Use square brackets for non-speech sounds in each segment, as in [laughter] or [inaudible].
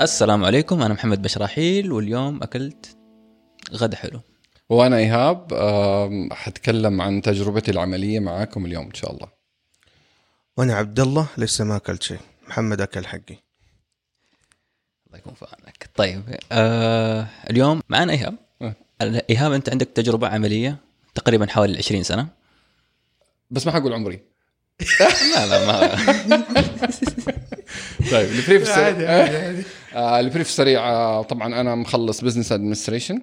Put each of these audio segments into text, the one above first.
السلام عليكم أنا محمد بشراحيل واليوم أكلت غدا حلو. وأنا إيهاب حتكلم عن تجربتي العملية معاكم اليوم إن شاء الله. وأنا عبد الله لسه ما أكلت شيء. محمد أكل حقي. الله يكون في عونك. طيب آه اليوم معنا إيهاب. أه. إيهاب أنت عندك تجربة عملية تقريبا حوالي 20 سنة. بس ما حقول عمري. [laughs] لا لا ما [laughs] طيب ال brief السريع. [laughs] آه ال brief السريع آه، طبعا أنا مخلص business administration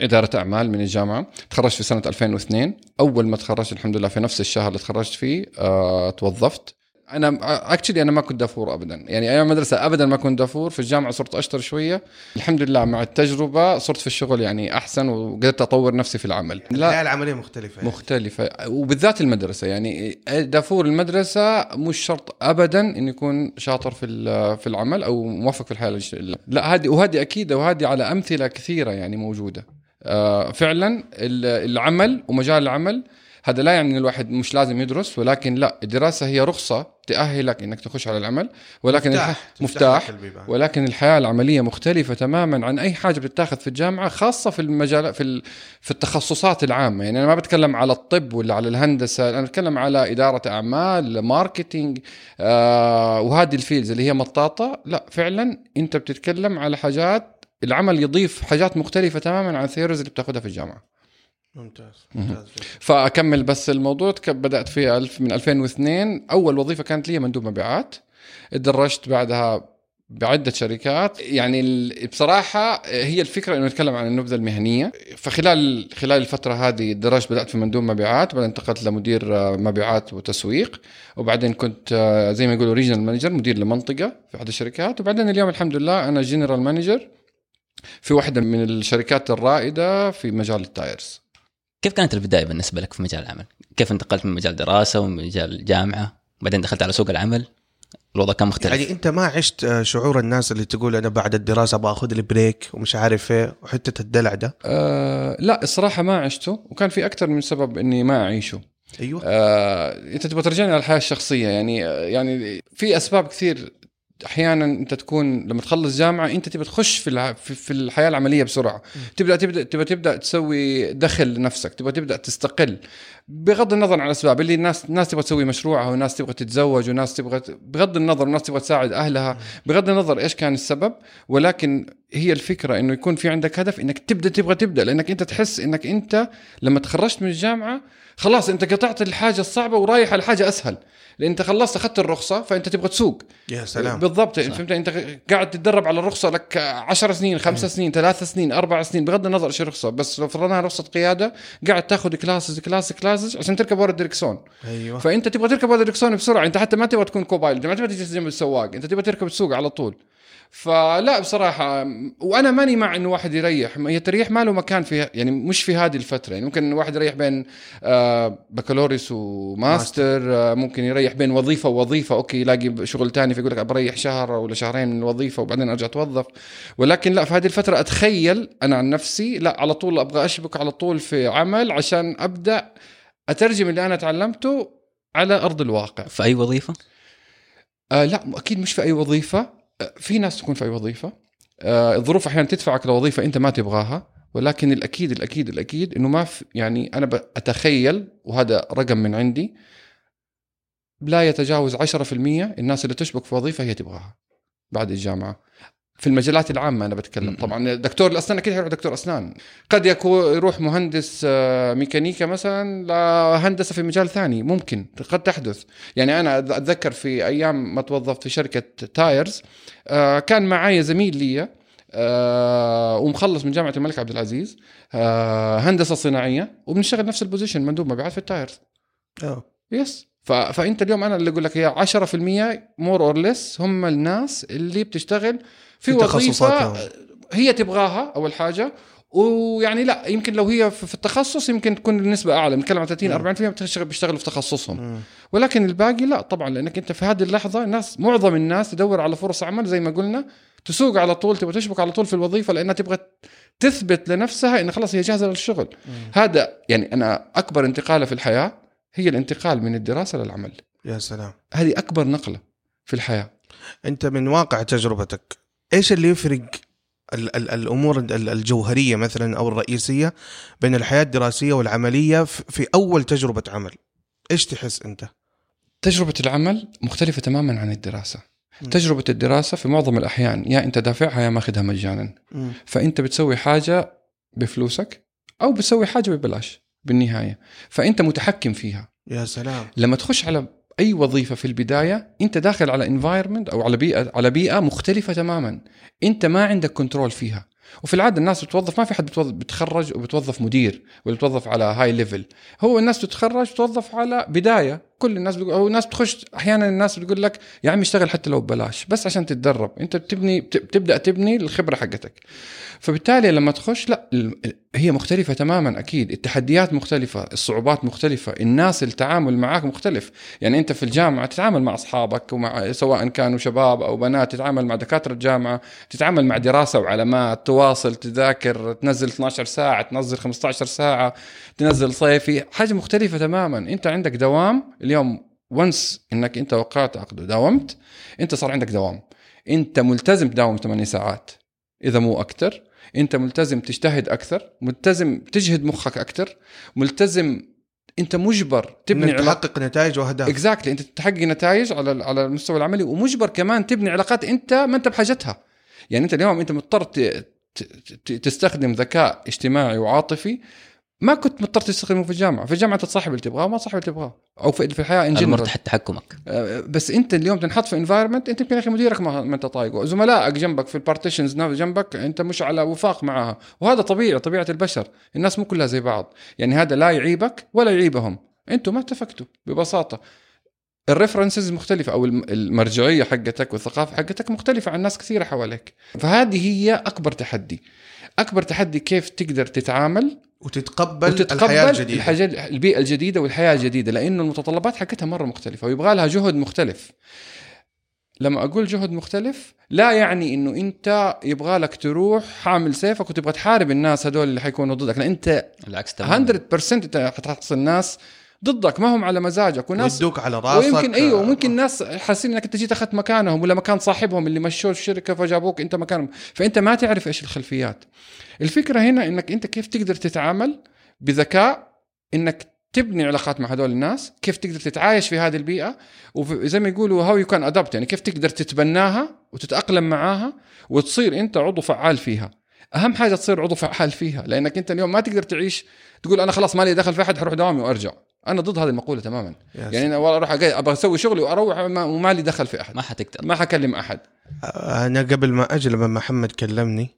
إدارة أعمال من الجامعة. تخرجت في سنة 2002 أول ما تخرجت الحمد لله في نفس الشهر اللي تخرجت فيه آه توظفت. أنا actually أنا ما كنت دافور أبدا. يعني أيام المدرسة أبدا ما كنت دافور. في الجامعة صرت أشطر شوية. الحمد لله مع التجربة صرت في الشغل يعني أحسن وقدرت أطور نفسي في العمل. لا. العملية مختلفة. يعني. مختلفة. وبالذات المدرسة. يعني دافور المدرسة مش شرط أبدا إنه يكون شاطر في في العمل أو موفق في الاجت- لا هذه وهذه أكيد وهذه على أمثلة كثيرة يعني موجودة. آه، فعلا ال- العمل ومجال العمل هذا لا يعني إن الواحد مش لازم يدرس ولكن لا الدراسة هي رخصة تأهلك إنك تخش على العمل ولكن مفتاح الح- مفتاح. ولكن الحياة العملية مختلفة تماما عن أي حاجة بتتاخذ في الجامعة خاصة في المجال في ال- في التخصصات العامة. يعني أنا ما بتكلم على الطب ولا على الهندسة أنا بتكلم على إدارة أعمال ماركتينج آه وهذه ال fields اللي هي مطاطة. لا فعلا أنت بتتكلم على حاجات العمل يضيف حاجات مختلفة تماما عن ال theories اللي بتاخذها في الجامعة. ممتاز ممتاز فأكمل بس الموضوع بدأت في ألف من 2002 أول وظيفة كانت لي مندوب مبيعات. اتدرجت بعدها بعدة شركات. يعني بصراحة هي الفكرة إنه نتكلم عن النبذة المهنية. فخلال خلال الفترة هذه درجت بدأت في مندوب مبيعات. بعدين انتقلت لمدير مبيعات وتسويق. وبعدين كنت آه، زي ما يقولوا regional manager مدير لمنطقة في أحد الشركات. وبعدين اليوم الحمد لله أنا general manager في واحدة من الشركات الرائدة في مجال ال tires. كيف كانت البداية بالنسبة لك في مجال العمل؟ كيف انتقلت من مجال دراسة ومن مجال جامعة؟ بعدين دخلت على سوق العمل؟ الوضع كان مختلف. يعني انت ما عشت آه، شعور الناس اللي تقول أنا بعد الدراسة أبغى اخذ لي break ومش عارف إيه وحتة الدلع ده؟ أه لا الصراحة ما عشته وكان في أكثر من سبب إني ما أعيشه. أيوه. أه أنت تبغى ترجعني على الحياة الشخصية يعني يعني في أسباب كثير أحيانا أنت تكون لما تخلص جامعة أنت تبغى تخش في في الحياة العملية بسرعة. تبدأ تبدأ تبغى تبدأ تسوي دخل لنفسك تبغى تبدأ تستقل بغض النظر عن الأسباب. اللي الناس الناس تبغى تسوي مشروعها وناس تبغى تتزوج وناس تبغى بغض النظر الناس تبغى تساعد أهلها. بغض النظر إيش كان السبب ولكن هي الفكرة إنه يكون في عندك هدف إنك تبدأ تبغى تبدأ لأنك أنت تحس إنك أنت لما تخرجت من الجامعة خلاص أنت قطعت الحاجة الصعبة ورايح على حاجة أسهل. لأن أنت خلصت أخذت الرخصة فأنت تبغى تسوق. يا سلام. بالضبط. فهمت؟ أنت قاعد تتدرب على الرخصة لك 10 سنين خمس سنين ثلاث سنين أربع سنين بغض النظر إيش الرخصة. بس لو فرضناها رخصة قيادة قاعد تاخذ classes classes classes عشان تركب ورا الدركسون أيوه. فأنت تبغى تركب ورا الدركسون بسرعة. أنت حتى ما تبغى تكون co-pilot ما تبغى تجلس جنب السواق. أنت تبغى تركب تسوق على طول. فلا بصراحة وأنا ماني مع إنه واحد يريح. هي التريح ما له مكان في يعني مش في هذه الفترة. يعني ممكن واحد يريح بين آه، بكالوريوس وماستر آه، ممكن يريح بين وظيفة ووظيفة. okay يلاقي شغل تاني فيقول لك بريح شهر ولا شهرين من الوظيفة وبعدين أرجع أتوظف. ولكن لا في هذه الفترة أتخيل أنا عن نفسي لا على طول أبغى أشبك على طول في عمل عشان أبدأ أترجم اللي أنا تعلمته على أرض الواقع. في أي وظيفة؟ آه لا أكيد مش في أي وظيفة. في ناس تكون في أي وظيفة. آه الظروف أحيانا تدفعك لوظيفة أنت ما تبغاها ولكن الأكيد الأكيد الأكيد إنه ما في يعني أنا أتخيل وهذا رقم من عندي لا يتجاوز 10% الناس اللي تشبك في وظيفة هي تبغاها بعد الجامعة. في المجالات العامة أنا بتكلم. طبعا دكتور الأسنان أكيد حيروح دكتور أسنان. قد يكون يروح مهندس آه، ميكانيكا مثلا لهندسة في مجال ثاني ممكن قد تحدث. يعني أنا أتذكر في أيام ما توظفت في شركة tires آه، كان معايا زميل لي آه، ومخلص من جامعة الملك عبد العزيز آه، هندسة صناعية وبنشتغل نفس ال position مندوب مبيعات في ال tires. آه. yes. فأنت اليوم أنا اللي أقول لك هي 10% more or less هم الناس اللي بتشتغل في, في وظيفة. هي تبغاها أول حاجة. ويعني لا يمكن لو هي في التخصص يمكن تكون النسبة أعلى. بنتكلم عن 30 40% بتشتغل بيشتغلوا في تخصصهم. ولكن الباقي لا طبعا لأنك أنت في هذه اللحظة الناس معظم الناس تدور على فرص عمل زي ما قلنا تسوق على طول تبغى تشبك على طول في الوظيفة لأنها تبغى تثبت لنفسها إن خلاص هي جاهزة للشغل. هذا يعني أنا أكبر انتقاله في الحياة هي الانتقال من الدراسة للعمل. يا سلام. هذه أكبر نقلة في الحياة. أنت من واقع تجربتك. إيش اللي يفرق ال- ال- الأمور ال- الجوهرية مثلا أو الرئيسية بين الحياة الدراسية والعملية في أول تجربة عمل؟ إيش تحس أنت؟ تجربة العمل مختلفة تماما عن الدراسة. مم. تجربة الدراسة في معظم الأحيان يا أنت دافعها يا ماخذها مجانا. فأنت بتسوي حاجة بفلوسك أو بتسوي حاجة ببلاش بالنهاية. فأنت متحكم فيها. يا سلام. لما تخش على أي وظيفة في البداية أنت داخل على environment أو على بيئة على بيئة مختلفة تماما. أنت ما عندك control فيها. وفي العادة الناس بتوظف ما في حد بتوظف بتخرج وبتوظف مدير ولا بتوظف على high level هو الناس بتتخرج بتوظف على بداية. كل الناس بتقول أو الناس بتخش أحيانا الناس بتقول لك يا عم اشتغل حتى لو ببلاش بس عشان تتدرب. أنت بتبني بت- بتبدأ تبني الخبرة حقتك. فبالتالي لما تخش لا هي مختلفة تماما أكيد. التحديات مختلفة الصعوبات مختلفة الناس التعامل معك مختلف. يعني أنت في الجامعة تتعامل مع أصحابك ومع سواء كانوا شباب أو بنات تتعامل مع دكاترة الجامعة تتعامل مع دراسة وعلامات تواصل تذاكر تنزل 12 ساعة تنزل 15 ساعة تنزل صيفي حاجة مختلفة تماما. أنت عندك دوام اليوم وانس إنك أنت وقعت عقد وداومت أنت صار عندك دوام. أنت ملتزم تداوم 8 ساعات إذا مو أكثر أنت ملتزم تجتهد أكثر ملتزم تجهد مخك أكثر ملتزم أنت مجبر تبني تحقق نتائج وأهداف. exactly أنت تحقق نتائج على على المستوى العملي ومجبر كمان تبني علاقات أنت ما أنت بحاجتها. يعني أنت اليوم أنت مضطر تستخدم ذكاء اجتماعي وعاطفي ما كنت مضطر تستخدمه في الجامعة. في الجامعة تصاحب اللي تبغاه ما تصاحب اللي تبغاه. أو في في الحياة in general تحت تحكمك. بس أنت اليوم تنحط في environment أنت يمكن أخي مديرك ما أنت طايقه. زملائك جنبك في ال partitions جنبك أنت مش على وفاق معاها. وهذا طبيعي طبيعة البشر. الناس مو كلها زي بعض. يعني هذا لا يعيبك ولا يعيبهم. أنتم ما اتفقتوا ببساطة. ال references مختلفة أو الم- المرجعية حقتك والثقافة حقتك مختلفة عن ناس كثيرة حواليك. فهذه هي أكبر تحدي. أكبر تحدي كيف تقدر تتعامل وتتقبل, وتتقبل الحياة الجديدة. الحاجة البيئة الجديدة والحياة الجديدة لأنه المتطلبات حقتها مرة مختلفة ويبغى لها جهد مختلف. لما أقول جهد مختلف لا يعني إنه أنت يبغى لك تروح حامل سيفك وتبغى تحارب الناس هذول اللي حيكونوا ضدك لأن أنت العكس تماما. 100% أنت حتحصل ناس ضدك ما هم على مزاجك. وناس ويدوك على راسك. ويمكن أيوه وممكن ناس حاسين إنك أنت جيت أخذت مكانهم ولا مكان صاحبهم اللي مشوه الشركة فجابوك أنت مكانهم. فأنت ما تعرف إيش الخلفيات. الفكرة هنا إنك أنت كيف تقدر تتعامل بذكاء إنك تبني علاقات مع هذول الناس كيف تقدر تتعايش في هذه البيئة وزي ما يقولوا هاو يو كان ادابت يعني كيف تقدر تتبناها وتتأقلم معاها وتصير أنت عضو فعال فيها. أهم حاجة تصير عضو فعال فيها لأنك أنت اليوم ما تقدر تعيش تقول أنا خلاص ما لي دخل في أحد حروح دوامي وأرجع. أنا ضد هذه المقولة تماما. يعني أنا والله أروح أبغى أسوي شغلي وأروح وما وما لي دخل في أحد. ما حتقدر ما حكلم أحد. أنا قبل ما أجي لما محمد كلمني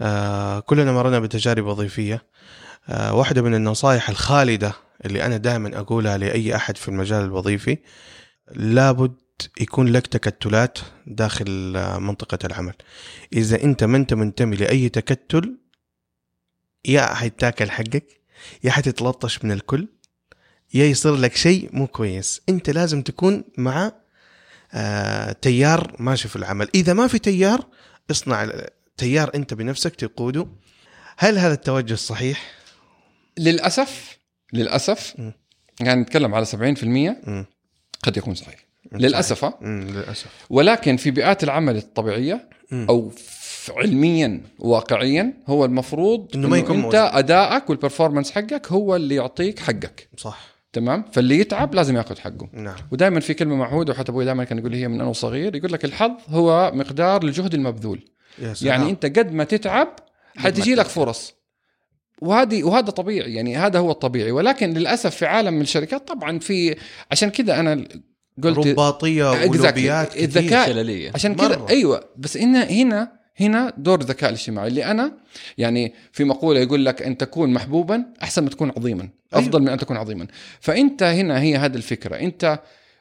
آه كلنا مرنا بتجارب وظيفية. آه واحدة من النصائح الخالدة اللي أنا دائما أقولها لأي أحد في المجال الوظيفي لابد يكون لك تكتلات داخل آه، منطقة العمل. إذا أنت ما أنت منتمي لأي تكتل يا حيتاكل حقك يا حتتلطش من الكل. يا يصير لك شيء مو كويس انت لازم تكون مع آه تيار ماشي في العمل إذا ما في تيار اصنع تيار أنت بنفسك تقوده هل هذا التوجه صحيح للأسف للأسف م. يعني نتكلم على 70% مم. قد يكون صحيح للأسف. للأسف ولكن في بيئات العمل الطبيعية مم. أو علميا واقعيا هو المفروض إنه ما يكون أنت موجود. أدائك والبرفورمانس حقك هو اللي يعطيك حقك صح تمام فاللي يتعب لازم ياخذ حقه نعم ودائما في كلمة معهودة وحتى أبوي دائما كان يقول لي هي من أنا وصغير يقول لك الحظ هو مقدار الجهد المبذول يا سلام. يعني أنت قد ما تتعب حتجي لك فرص وهذه وهذا طبيعي يعني هذا هو الطبيعي ولكن للأسف في عالم من الشركات طبعا في عشان كذا أنا قلت رباطية. ولوبيات كثير. الذكاء عشان كذا. أيوه بس هنا هنا هنا دور الذكاء الاجتماعي اللي أنا يعني في مقولة يقول لك أن تكون محبوبا أحسن من تكون عظيما أفضل من أن تكون عظيما. فأنت هنا هي هذه الفكرة أنت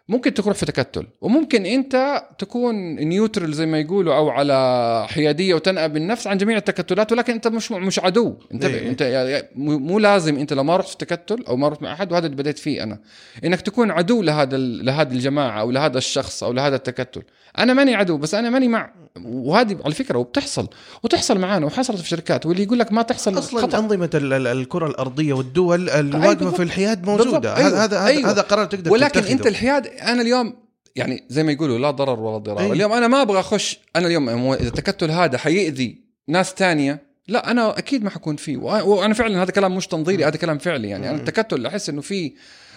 ممكن تروح في تكتل وممكن أنت تكون نيوترال زي ما يقولوا أو على حيادية وتنأب النفس عن جميع التكتلات ولكن أنت مش مش عدو. انتبه إيه. أنت يعني مو لازم أنت لو ما رحت في تكتل أو ما رحت مع أحد وهذا اللي بديت فيه أنا. إنك تكون عدو لهذا لهذه الجماعة أو لهذا الشخص أو لهذا التكتل. أنا ماني عدو بس أنا ماني مع وهذه على فكرة وبتحصل وتحصل معانا وحصلت في شركات واللي يقول لك ما تحصل أصلا خطأ. أنظمة ال- ال- الكرة الأرضية والدول الواقفه. في الحياد. موجودة أيوة. هذا هذا أيوة. هذا قرار تقدر ولكن تتخذه. أنت الحياد أنا اليوم يعني زي ما يقولوا لا ضرر ولا ضرار أي. اليوم أنا ما أبغى أخش أنا اليوم إذا التكتل هذا حيأذي ناس تانية لا أنا أكيد ما حكون فيه وأنا فعلا هذا كلام مش تنظيري هذا كلام فعلي يعني أنا التكتل أحس إنه في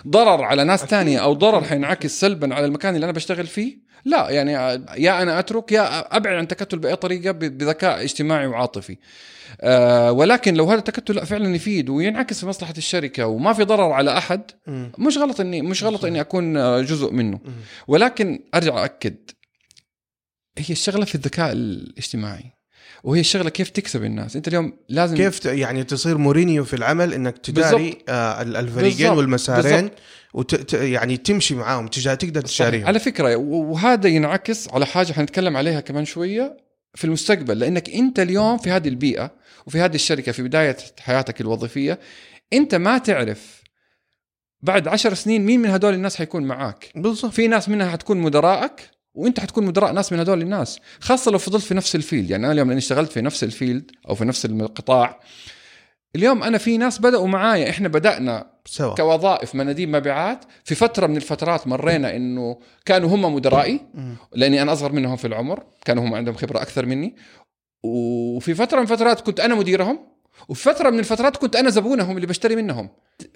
ضرر على ناس تانية أو ضرر حينعكس سلبا على المكان اللي أنا بشتغل فيه؟ لا يعني يا أنا أترك يا أبعد عن التكتل بأي طريقة بذكاء اجتماعي وعاطفي. آه ولكن لو هذا التكتل لا فعلا يفيد وينعكس في مصلحة الشركة وما في ضرر على أحد. مش غلط اني مش غلط إني أكون آه، جزء منه. ولكن أرجع اكد هي الشغلة في الذكاء الاجتماعي. وهي الشغله كيف تكسب الناس انت اليوم لازم كيف يعني تصير مورينيو في العمل إنك تداري آه ال- الفريقين بالضبط. والمسارين بالضبط. وت... يعني تمشي معاهم. تقدر. تشاريهم على فكرة وهذا ينعكس على حاجة حنتكلم عليها كمان شوية في المستقبل لأنك أنت اليوم في هذه البيئة وفي هذه الشركة في بداية حياتك الوظيفية أنت ما تعرف بعد عشر سنين مين من هدول الناس حيكون معاك بالضبط في ناس منها حتكون مدراءك وانت حتكون مدراء ناس من هدول الناس خاصة لو فضلت في نفس ال field. يعني أنا اليوم لأني اشتغلت في نفس ال field أو في نفس القطاع اليوم أنا في ناس بدأوا معايا إحنا بدأنا سوا. كوظائف مناديب مبيعات. في فترة من الفترات مرينا إنه كانوا هم مدرائي. لأني أنا أصغر منهم في العمر كانوا هم عندهم خبرة أكثر مني. وفي فترة من الفترات كنت أنا مديرهم. وفي فتره من الفترات كنت أنا زبونهم اللي بشتري منهم.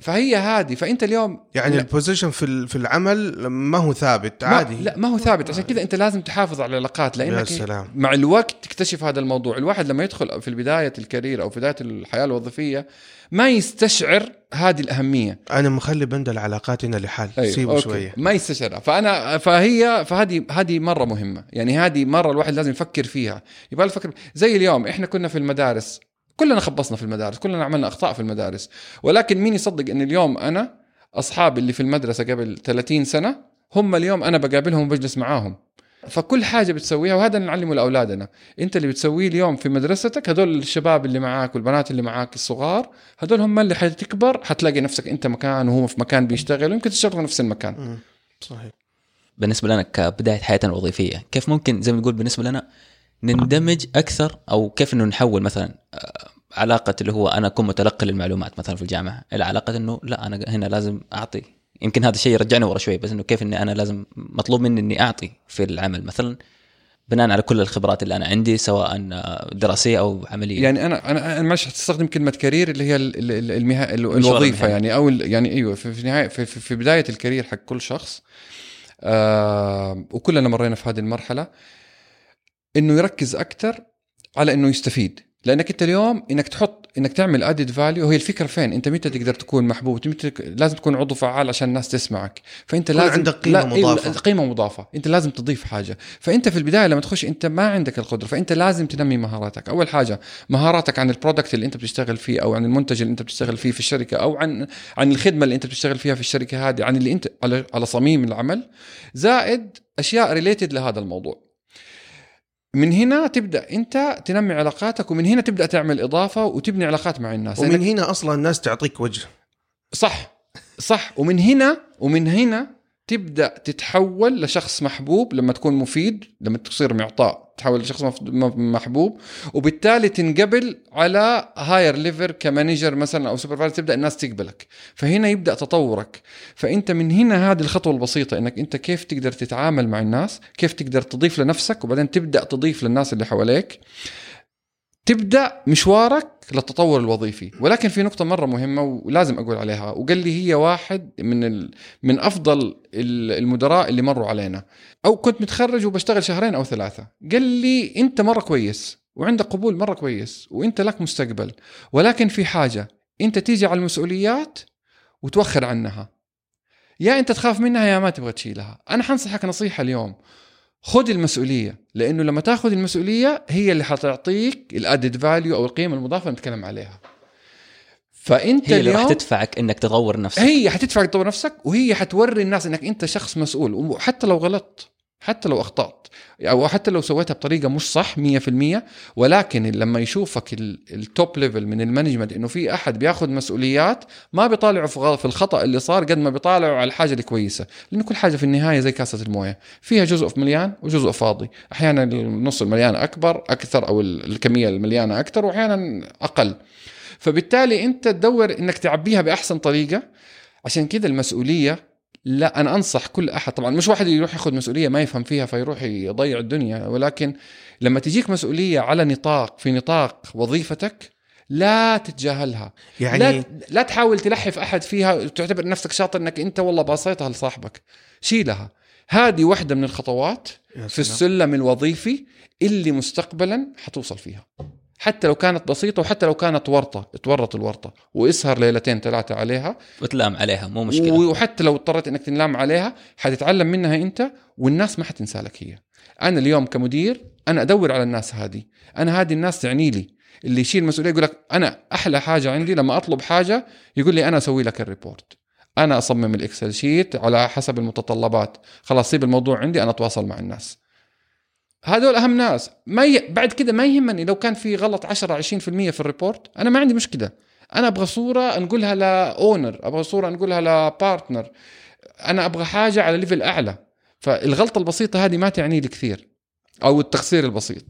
فهي هذه فأنت اليوم يعني لا. ال position في في العمل ما هو ثابت عادي. ما لا ما هو ثابت. عشان كذا أنت لازم تحافظ على العلاقات يا لأنك سلام. مع الوقت تكتشف هذا الموضوع. الواحد لما يدخل في بدايه ال career أو في بداية الحياة الوظيفية ما يستشعر هذه الأهمية. أنا مخلي بند العلاقات هنا لحال سيبه أوكي. شوية. ما يستشعرها. فانا فهي فهذه هذه مرة مهمة. يعني هذه مرة الواحد لازم يفكر فيها. يبغى يفكر زي اليوم إحنا كنا في المدارس. كلنا خبصنا في المدارس كلنا عملنا أخطاء في المدارس. ولكن مين يصدق إن اليوم أنا أصحابي اللي في المدرسة قبل 30 سنة هم اليوم أنا بقابلهم وبجلس معاهم. فكل حاجة بتسويها وهذا اللي نعلمه لأولادنا. أنت اللي بتسويه اليوم في مدرستك هذول الشباب اللي معاك والبنات اللي معاك الصغار هذول هم اللي حتكبر حتلاقي نفسك أنت مكان وهو في مكان بيشتغل ويمكن تشتغلوا نفس المكان. صحيح. بالنسبة لنا كبداية حياتنا الوظيفية كيف ممكن زي ما نقول بالنسبة لنا نندمج أكثر أو كيف إنه نحول مثلا آه، علاقة اللي هو أنا أكون متلقي للمعلومات مثلا في الجامعة إلى علاقة إنه لا أنا هنا لازم أعطي. يمكن هذا الشيء يرجعني ورا شوي بس إنه كيف إني أنا لازم مطلوب مني إني أعطي في العمل. مثلا بناء على كل الخبرات اللي أنا عندي سواء آه، دراسية أو عملية. يعني أنا أنا أنا معلش حتستخدم كلمة career اللي هي ال- ال- ال- المها... الوظيفة. يعني أو ال- يعني أيوه في, في نهاية في, في, في بداية ال career حق كل شخص آه وكلنا مرينا في هذه المرحلة. إنه يركز أكثر على إنه يستفيد. لأنك أنت اليوم إنك تحط إنك تعمل add value هي الفكرة فين؟ أنت متى تقدر تكون محبوب؟ متى لازم تكون عضو فعال عشان الناس تسمعك. فأنت لازم عندك قيمة لا مضافة. قيمة مضافة. أنت لازم تضيف حاجة. فأنت في البداية لما تخش أنت ما عندك القدرة. فأنت لازم تنمي مهاراتك. أول حاجة مهاراتك عن ال product اللي أنت بتشتغل فيه أو عن المنتج اللي أنت بتشتغل فيه في الشركة أو عن عن الخدمة اللي أنت بتشتغل فيها في الشركة هذه عن اللي أنت على على صميم العمل زائد أشياء related لهذا الموضوع. من هنا تبدأ أنت تنمي علاقاتك ومن هنا تبدأ تعمل إضافة وتبني علاقات مع الناس. ومن هنا أصلا الناس تعطيك وجه. صح صح. ومن هنا ومن هنا تبدأ تتحول لشخص محبوب لما تكون مفيد لما تصير معطاء تحول لشخص محبوب وبالتالي تنقبل على higher level ك manager مثلا أو supervisor تبدأ الناس تقبلك. فهنا يبدأ تطورك. فأنت من هنا هذه الخطوة البسيطة إنك أنت كيف تقدر تتعامل مع الناس كيف تقدر تضيف لنفسك وبعدين تبدأ تضيف للناس اللي حواليك. تبدأ مشوارك للتطور الوظيفي. ولكن في نقطة مرة مهمة ولازم أقول عليها وقال لي هي واحد من ال... من أفضل ال- المدراء اللي مروا علينا. أو كنت متخرج وبشتغل شهرين أو ثلاثة. قال لي أنت مرة كويس وعندك قبول مرة كويس وأنت لك مستقبل. ولكن في حاجة أنت تيجي على المسؤوليات وتوخر عنها. يا أنت تخاف منها يا ما تبغى تشيلها. أنا حنصحك نصيحة اليوم. خذ المسؤولية لأنه لما تأخذ المسؤولية هي اللي حتعطيك ال added value أو القيمة المضافة اللي نتكلم عليها. فأنت هي اللي راح تدفعك إنك تطور نفسك. هي حتدفعك تطور نفسك وهي حتوري الناس إنك أنت شخص مسؤول وحتى لو غلطت. حتى لو أخطأت. أو حتى لو سويتها بطريقة مش صح 100% ولكن لما يشوفك ال- top level من ال management إنه في أحد بياخذ مسؤوليات ما بيطالعوا في الخطأ اللي صار قد ما بيطالعوا على الحاجة الكويسة. لأنه كل حاجة في النهاية زي كاسة الموية. فيها جزء مليان وجزء فاضي. أحيانا النص المليان أكبر أكثر أو ال- الكمية المليانة أكثر وأحيانا أقل. فبالتالي أنت تدور إنك تعبيها بأحسن طريقة. عشان كذا المسؤولية لا أنا أنصح كل أحد. طبعا مش واحد يروح ياخذ مسؤولية ما يفهم فيها فيروح يضيع الدنيا ولكن لما تجيك مسؤولية على نطاق في نطاق وظيفتك لا تتجاهلها. يعني لا لا تحاول تلحف أحد فيها وتعتبر نفسك شاطر إنك أنت والله باصيتها لصاحبك. شيلها. هذه واحدة من الخطوات في. السلم الوظيفي اللي مستقبلا حتوصل فيها. حتى لو كانت بسيطة وحتى لو كانت ورطة تورط الورطة واسهر ليلتين ثلاثة عليها. وتلام عليها مو مشكلة. وحتى لو اضطريت إنك تنلام عليها حتتعلم منها أنت والناس ما حتنسى لك هي. أنا اليوم كمدير أنا أدور على الناس هذه. أنا هذه الناس تعني لي. اللي يشيل مسؤولية يقول لك أنا أحلى حاجة عندي لما أطلب حاجة يقول لي أنا أسوي لك ال report. أنا أصمم ال Excel sheet على حسب المتطلبات. خلاص سيب الموضوع عندي أنا أتواصل مع الناس. هذول أهم ناس. ما ي... بعد كده ما يهمني لو كان في غلط 10 20% في ال report أنا ما عندي مشكلة. أنا أبغى صورة نقولها ل owner أبغى صورة نقولها ل partner أنا أبغى حاجة على level أعلى. فالغلطة البسيطة هذه ما تعني لي كثير. أو التقصير البسيط.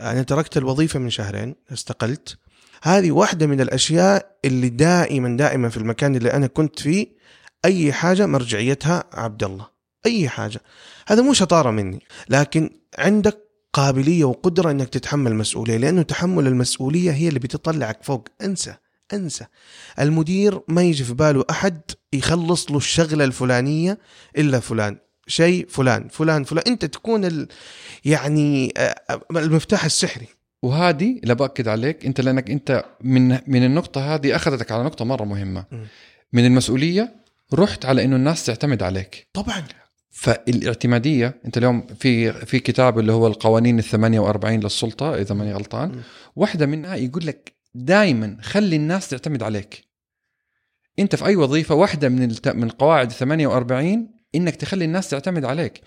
أنا تركت الوظيفة من شهرين استقلت. هذه واحدة من الأشياء اللي دائما دائما في المكان اللي أنا كنت فيه أي حاجة مرجعيتها عبد الله. أي حاجة. هذا مو شطارة مني لكن عندك قابلية وقدرة إنك تتحمل مسؤوليه لأنه تحمل المسؤولية هي اللي بتطلعك فوق. انسى انسى. المدير ما يجي في باله أحد يخلص له الشغلة الفلانية إلا فلان. شيء فلان فلان فلان. أنت تكون ال... يعني آه، المفتاح السحري. وهذه اللي بأكد عليك أنت لأنك أنت من من النقطة هذه أخذتك على نقطة مرة مهمة. م. من المسؤولية رحت على إنه الناس تعتمد عليك. طبعا. فالاعتمادية انت اليوم في في كتاب اللي هو القوانين ال 48 للسلطة إذا ماني غلطان. واحدة منها يقول لك دائما خلي الناس تعتمد عليك. انت في أي وظيفة واحدة من الت... من قواعد ال 48 إنك تخلي الناس تعتمد عليك.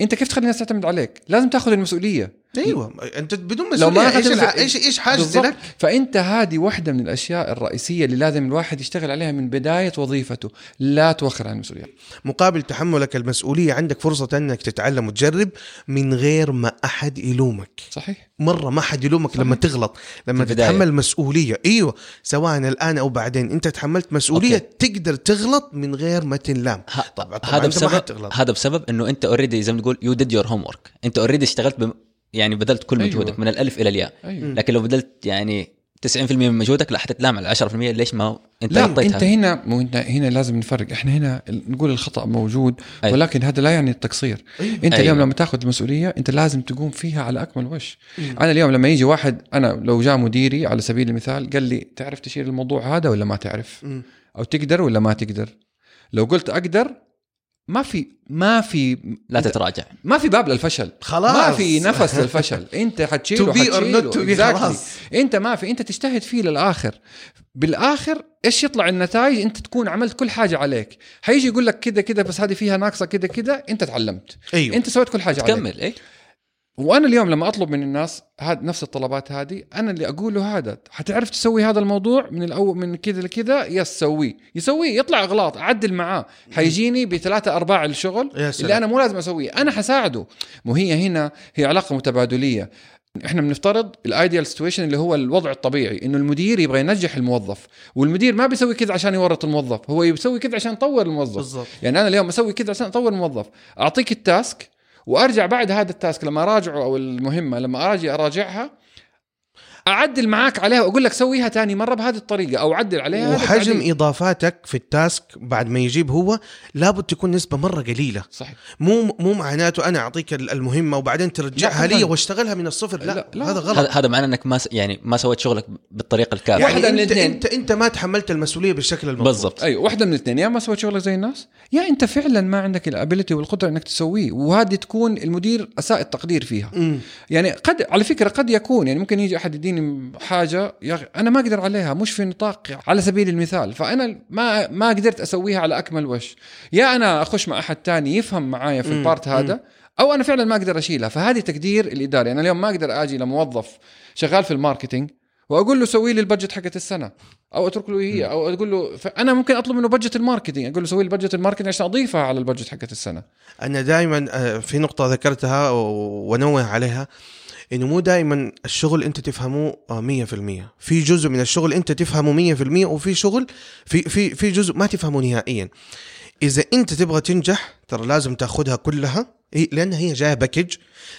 انت كيف تخلي الناس تعتمد عليك؟ لازم تاخذ المسؤولية. أيوه. أنت بدون لو ما مسؤولية إيش مسؤولية- إيش إيش حاجتي بالضبط. لك؟ فأنت هذه واحدة من الأشياء الرئيسية اللي لازم الواحد يشتغل عليها من بداية وظيفته. لا توخر عن المسؤولية. مقابل تحملك المسؤولية عندك فرصة إنك تتعلم وتجرب من غير ما أحد يلومك. صحيح. مرة ما حد يلومك صحيح. لما تغلط لما في البداية. تتحمل مسؤولية. أيوه. سواء الآن أو بعدين. أنت تحملت مسؤولية okay. تقدر تغلط من غير ما تنلام. ه- طبعا طبعا هذا بسبب هذا بسبب إنه أنت already زي ما تقول you did your homework أنت already اشتغلت بم... يعني بذلت كل أيوة. مجهودك من الألف إلى الياء أيوه لكن لو بذلت يعني 90% من مجهودك لا حتتلام على 10% ليش ما أنت لا غطيتها أنت هنا مو أنت هنا لازم نفرق إحنا هنا نقول الخطأ موجود أيوة. ولكن هذا لا يعني التقصير أيوة. أنت اليوم أيوة. لما تاخذ المسؤوليه أنت لازم تقوم فيها على أكمل وجه أنا اليوم لما يجي واحد أنا لو جاء مديري على سبيل المثال قال لي تعرف تشيل الموضوع هذا ولا ما تعرف مم. أو تقدر ولا ما تقدر لو قلت أقدر ما في ما في لا تتراجع. ما في باب للفشل. خلاص. ما في نفس للفشل. [laughs] انت حتشيله حتشيله. خلاص. انت ما في انت تجتهد فيه للآخر. بالآخر إيش يطلع النتائج؟ انت تكون عملت كل حاجة عليك. حيجي يقول لك كذا كذا بس هذه فيها ناقصة كذا كذا انت تعلمت. أيوه. انت سويت كل حاجة عليك. تكمل اي وأنا اليوم لما أطلب من الناس هاد نفس الطلبات هذه أنا اللي أقوله هذا حتعرف تسوي هذا الموضوع من الأول من كذا لكذا؟ yes سويه يسويه يطلع إغلاط أعدل معاه. حيجيني بثلاثة أرباع الشغل. اللي أنا مو لازم أسويه. أنا حساعده. مو هي هنا هي علاقة متبادلية. إحنا بنفترض ال ideal situation اللي هو الوضع الطبيعي إنه المدير يبغى ينجح الموظف والمدير ما بيسوي كذا عشان يورط الموظف هو يسوي كذا عشان يطور الموظف. بالضبط. يعني أنا اليوم أسوي كذا عشان أطور الموظف. أعطيك ال task وأرجع بعد هذا ال task لما اراجعه أو المهمة لما أجي أراجعها أعدل معاك عليها وأقول لك سويها ثاني مرة بهذه الطريقة أو عدل عليها وحجم. إضافاتك في ال task بعد ما يجيب هو لابد تكون نسبة مرة قليلة صحيح مو مو معناته أنا أعطيك ال- المهمة وبعدين ترجعها لي. واشتغلها من الصفر لا, لا، لا. هذا غلط هذا معناه إنك ما س... يعني ما سويت شغلك بالطريقة الكافية واحدة يعني من انت الاثنين. انت أنت ما تحملت المسؤولية بالشكل المضبوط بالضبط أيوه واحدة من الاثنين يا ما سويت شغلك زي الناس يا أنت فعلا ما عندك ال ability والقدرة إنك تسويه وهذه تكون المدير أساء التقدير فيها مم. يعني قد على فكرة قد يكون يعني ممكن يجي أحد يديني حاجة يا أخي أنا ما أقدر عليها مش في نطاق على سبيل المثال. فأنا ما ما قدرت أسويها على أكمل وجه يا أنا أخش مع أحد تاني يفهم معايا في. ال part هذا أو أنا فعلا ما أقدر اشيلها فهذه تقدير الاداري أنا اليوم ما أقدر آجي لموظف شغال في ال marketing وأقول له سوي لي ال budget حقت السنة أو أترك له هي أو أقول له فأنا ممكن أطلب منه بادجت الماركتينج أقول له سوي لي budget ال marketing عشان أضيفها على ال budget حقت السنة. أنا دائما في نقطة ذكرتها و- وانوه عليها. إنه مو دائما الشغل أنت تفهمه آه، 100% في جزء من الشغل أنت تفهمه 100% وفي شغل في في في جزء ما تفهمه نهائيا. إذا أنت تبغى تنجح ترى لازم تأخذها كلها. هي لأن هي جاية package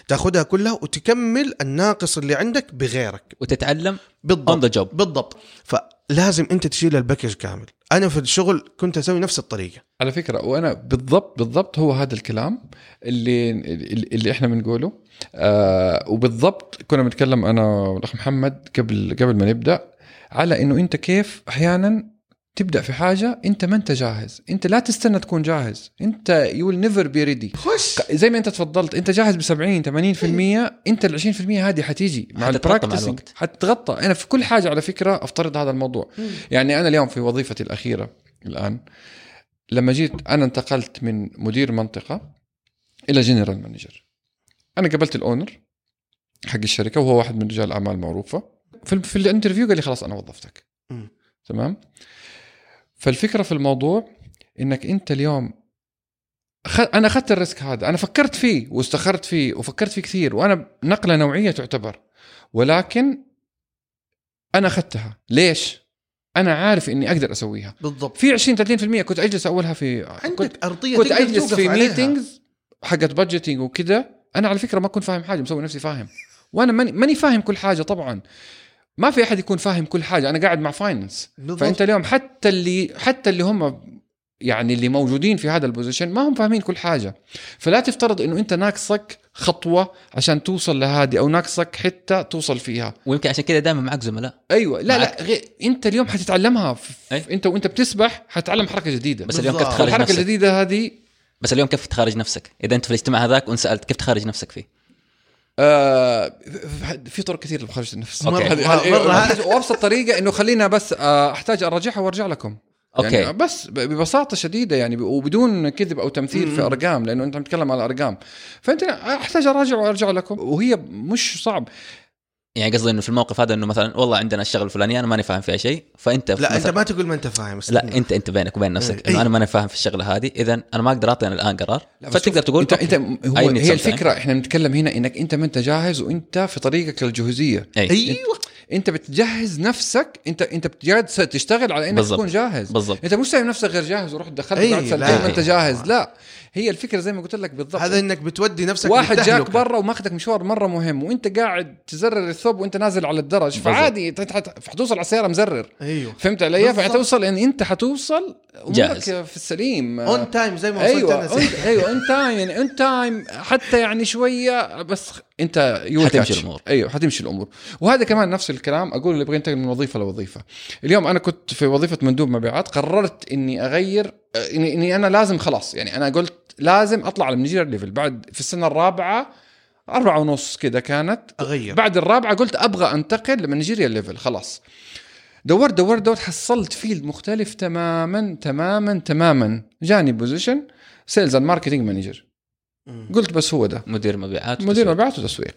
تأخذها كلها وتكمل الناقص اللي عندك بغيرك. وتتعلم بالضبط. ذا فلازم أنت تشيل ال package كامل. أنا في الشغل كنت أسوي نفس الطريقة. على فكرة وأنا بالضبط بالضبط هو هذا الكلام اللي اللي إحنا بنقوله. آه وبالضبط كنا بنتكلم أنا والاخ محمد قبل قبل ما نبدأ على إنه أنت كيف أحيانا تبدأ في حاجة أنت ما أنت جاهز. أنت لا تستنى تكون جاهز. أنت you will never be ready خش. زي ما أنت تفضلت أنت جاهز ب 70 80% أنت ال 20% هذه حتيجي مع ال practicing. حتتغطى. أنا في كل حاجة على فكرة أفترض هذا الموضوع. يعني أنا اليوم في وظيفتي الأخيرة الآن لما جيت أنا انتقلت من مدير منطقة إلى general manager أنا قابلت ال owner حق الشركة وهو واحد من رجال الاعمال معروفة. في, في ال interview قال لي خلاص أنا وظفتك. تمام؟ فالفكرة في الموضوع إنك أنت اليوم خ... أنا أخذت ال risk هذا أنا فكرت فيه واستخرت فيه وفكرت فيه كثير وأنا نقلة نوعية تعتبر ولكن أنا أخذتها. ليش؟ أنا عارف إني أقدر أسويها. بالضبط. في 20 30% كنت أجلس أولها في كنت, عندك أرضية كنت أجلس في. meetings حقت budgeting وكذا أنا على فكرة ما كنت فاهم حاجة مسوي نفسي فاهم. وأنا ماني ماني فاهم كل حاجة طبعا. ما في أحد يكون فاهم كل حاجة. أنا قاعد مع finance بالضبط. فأنت اليوم حتى اللي حتى اللي هم يعني اللي موجودين في هذا ال position ما هم فاهمين كل حاجة. فلا تفترض إنه أنت ناقصك خطوة عشان توصل لهذه أو ناقصك حتة توصل فيها. ويمكن عشان كذا دائما معك زملاء. أيوه. لا معك. لا غير أنت اليوم حتتعلمها. في أي. أنت وأنت بتسبح حتتعلم حركة جديدة. بس اليوم كيف. تخرج الحركة نفسك؟ الجديدة هذه بس اليوم كيف تخرج نفسك؟ إذا أنت في الاجتماع هذاك وانسالت كيف تخرج نفسك فيه؟ آه في طرق كثير لمخرجة النفس. okay. مرة- مرة- وابسط طريقة إنه خلينا بس آه، أحتاج اراجعها وأرجع لكم. okay. يعني بس ببساطة شديدة يعني وبدون كذب أو تمثيل في أرقام لأنه أنت بتتكلم على أرقام. فأنت أحتاج أراجع وأرجع لكم. وهي مش صعب. يعني قصدي إنه في الموقف هذا إنه مثلا والله عندنا الشغلة الفلانية أنا ماني فاهم فيها شيء فأنت لا أنت ما تقول ما أنت فاهم لا. أنت أنت بينك وبين نفسك إيه. إنه أنا ماني فاهم في الشغلة هذه اذا أنا ما أقدر أعطي الآن قرار فتقدر تقول أنت. أنت هو هي some الفكرة إحنا بنتكلم هنا إنك أنت ما أنت جاهز وأنت في طريقك للجهوزية أي. أيوه أنت بتجهز نفسك أنت أنت بتجاد تشتغل على إنك بالضبط. تكون جاهز بالضبط أنت مش سايب نفسك غير جاهز وروح دخلت أي، بعد لا. ما أنت. جاهز لا هي الفكرة زي ما قلت لك بالضبط. هذا إنك بتودي نفسك واحد جاك. برا وماخذك مشوار مرة مهم وأنت قاعد تزرر الثوب وأنت نازل على الدرج فعادي حتوصل على السيارة مزرر. أيوه. فهمت علي؟ فحتوصل إن أنت حتوصل أمورك جاهز. في السليم. on time زي ما وصلت أيوه أنا أيوه on time يعني on time حتى يعني شوية بس أنت حتمشي الأمور. أيوه حتمشي الأمور. وهذا كمان نفس الكلام أقول اللي يبغى ينتقل من وظيفة لوظيفة. اليوم أنا كنت في وظيفة مندوب مبيعات قررت إني أغير اني, إني أنا لازم خلاص يعني أنا قلت لازم أطلع على ال manager level. بعد في السنة الرابعة أربعة ونص كذا كانت. أغير. بعد الرابعة قلت أبغى أنتقل ل managerial level خلاص. دورت دورت دورت حصلت field مختلف تماما تماما تماما. جاني position sales and marketing manager. قلت بس هو ده. مدير مبيعات مدير وتسويق. مبيعات وتسويق.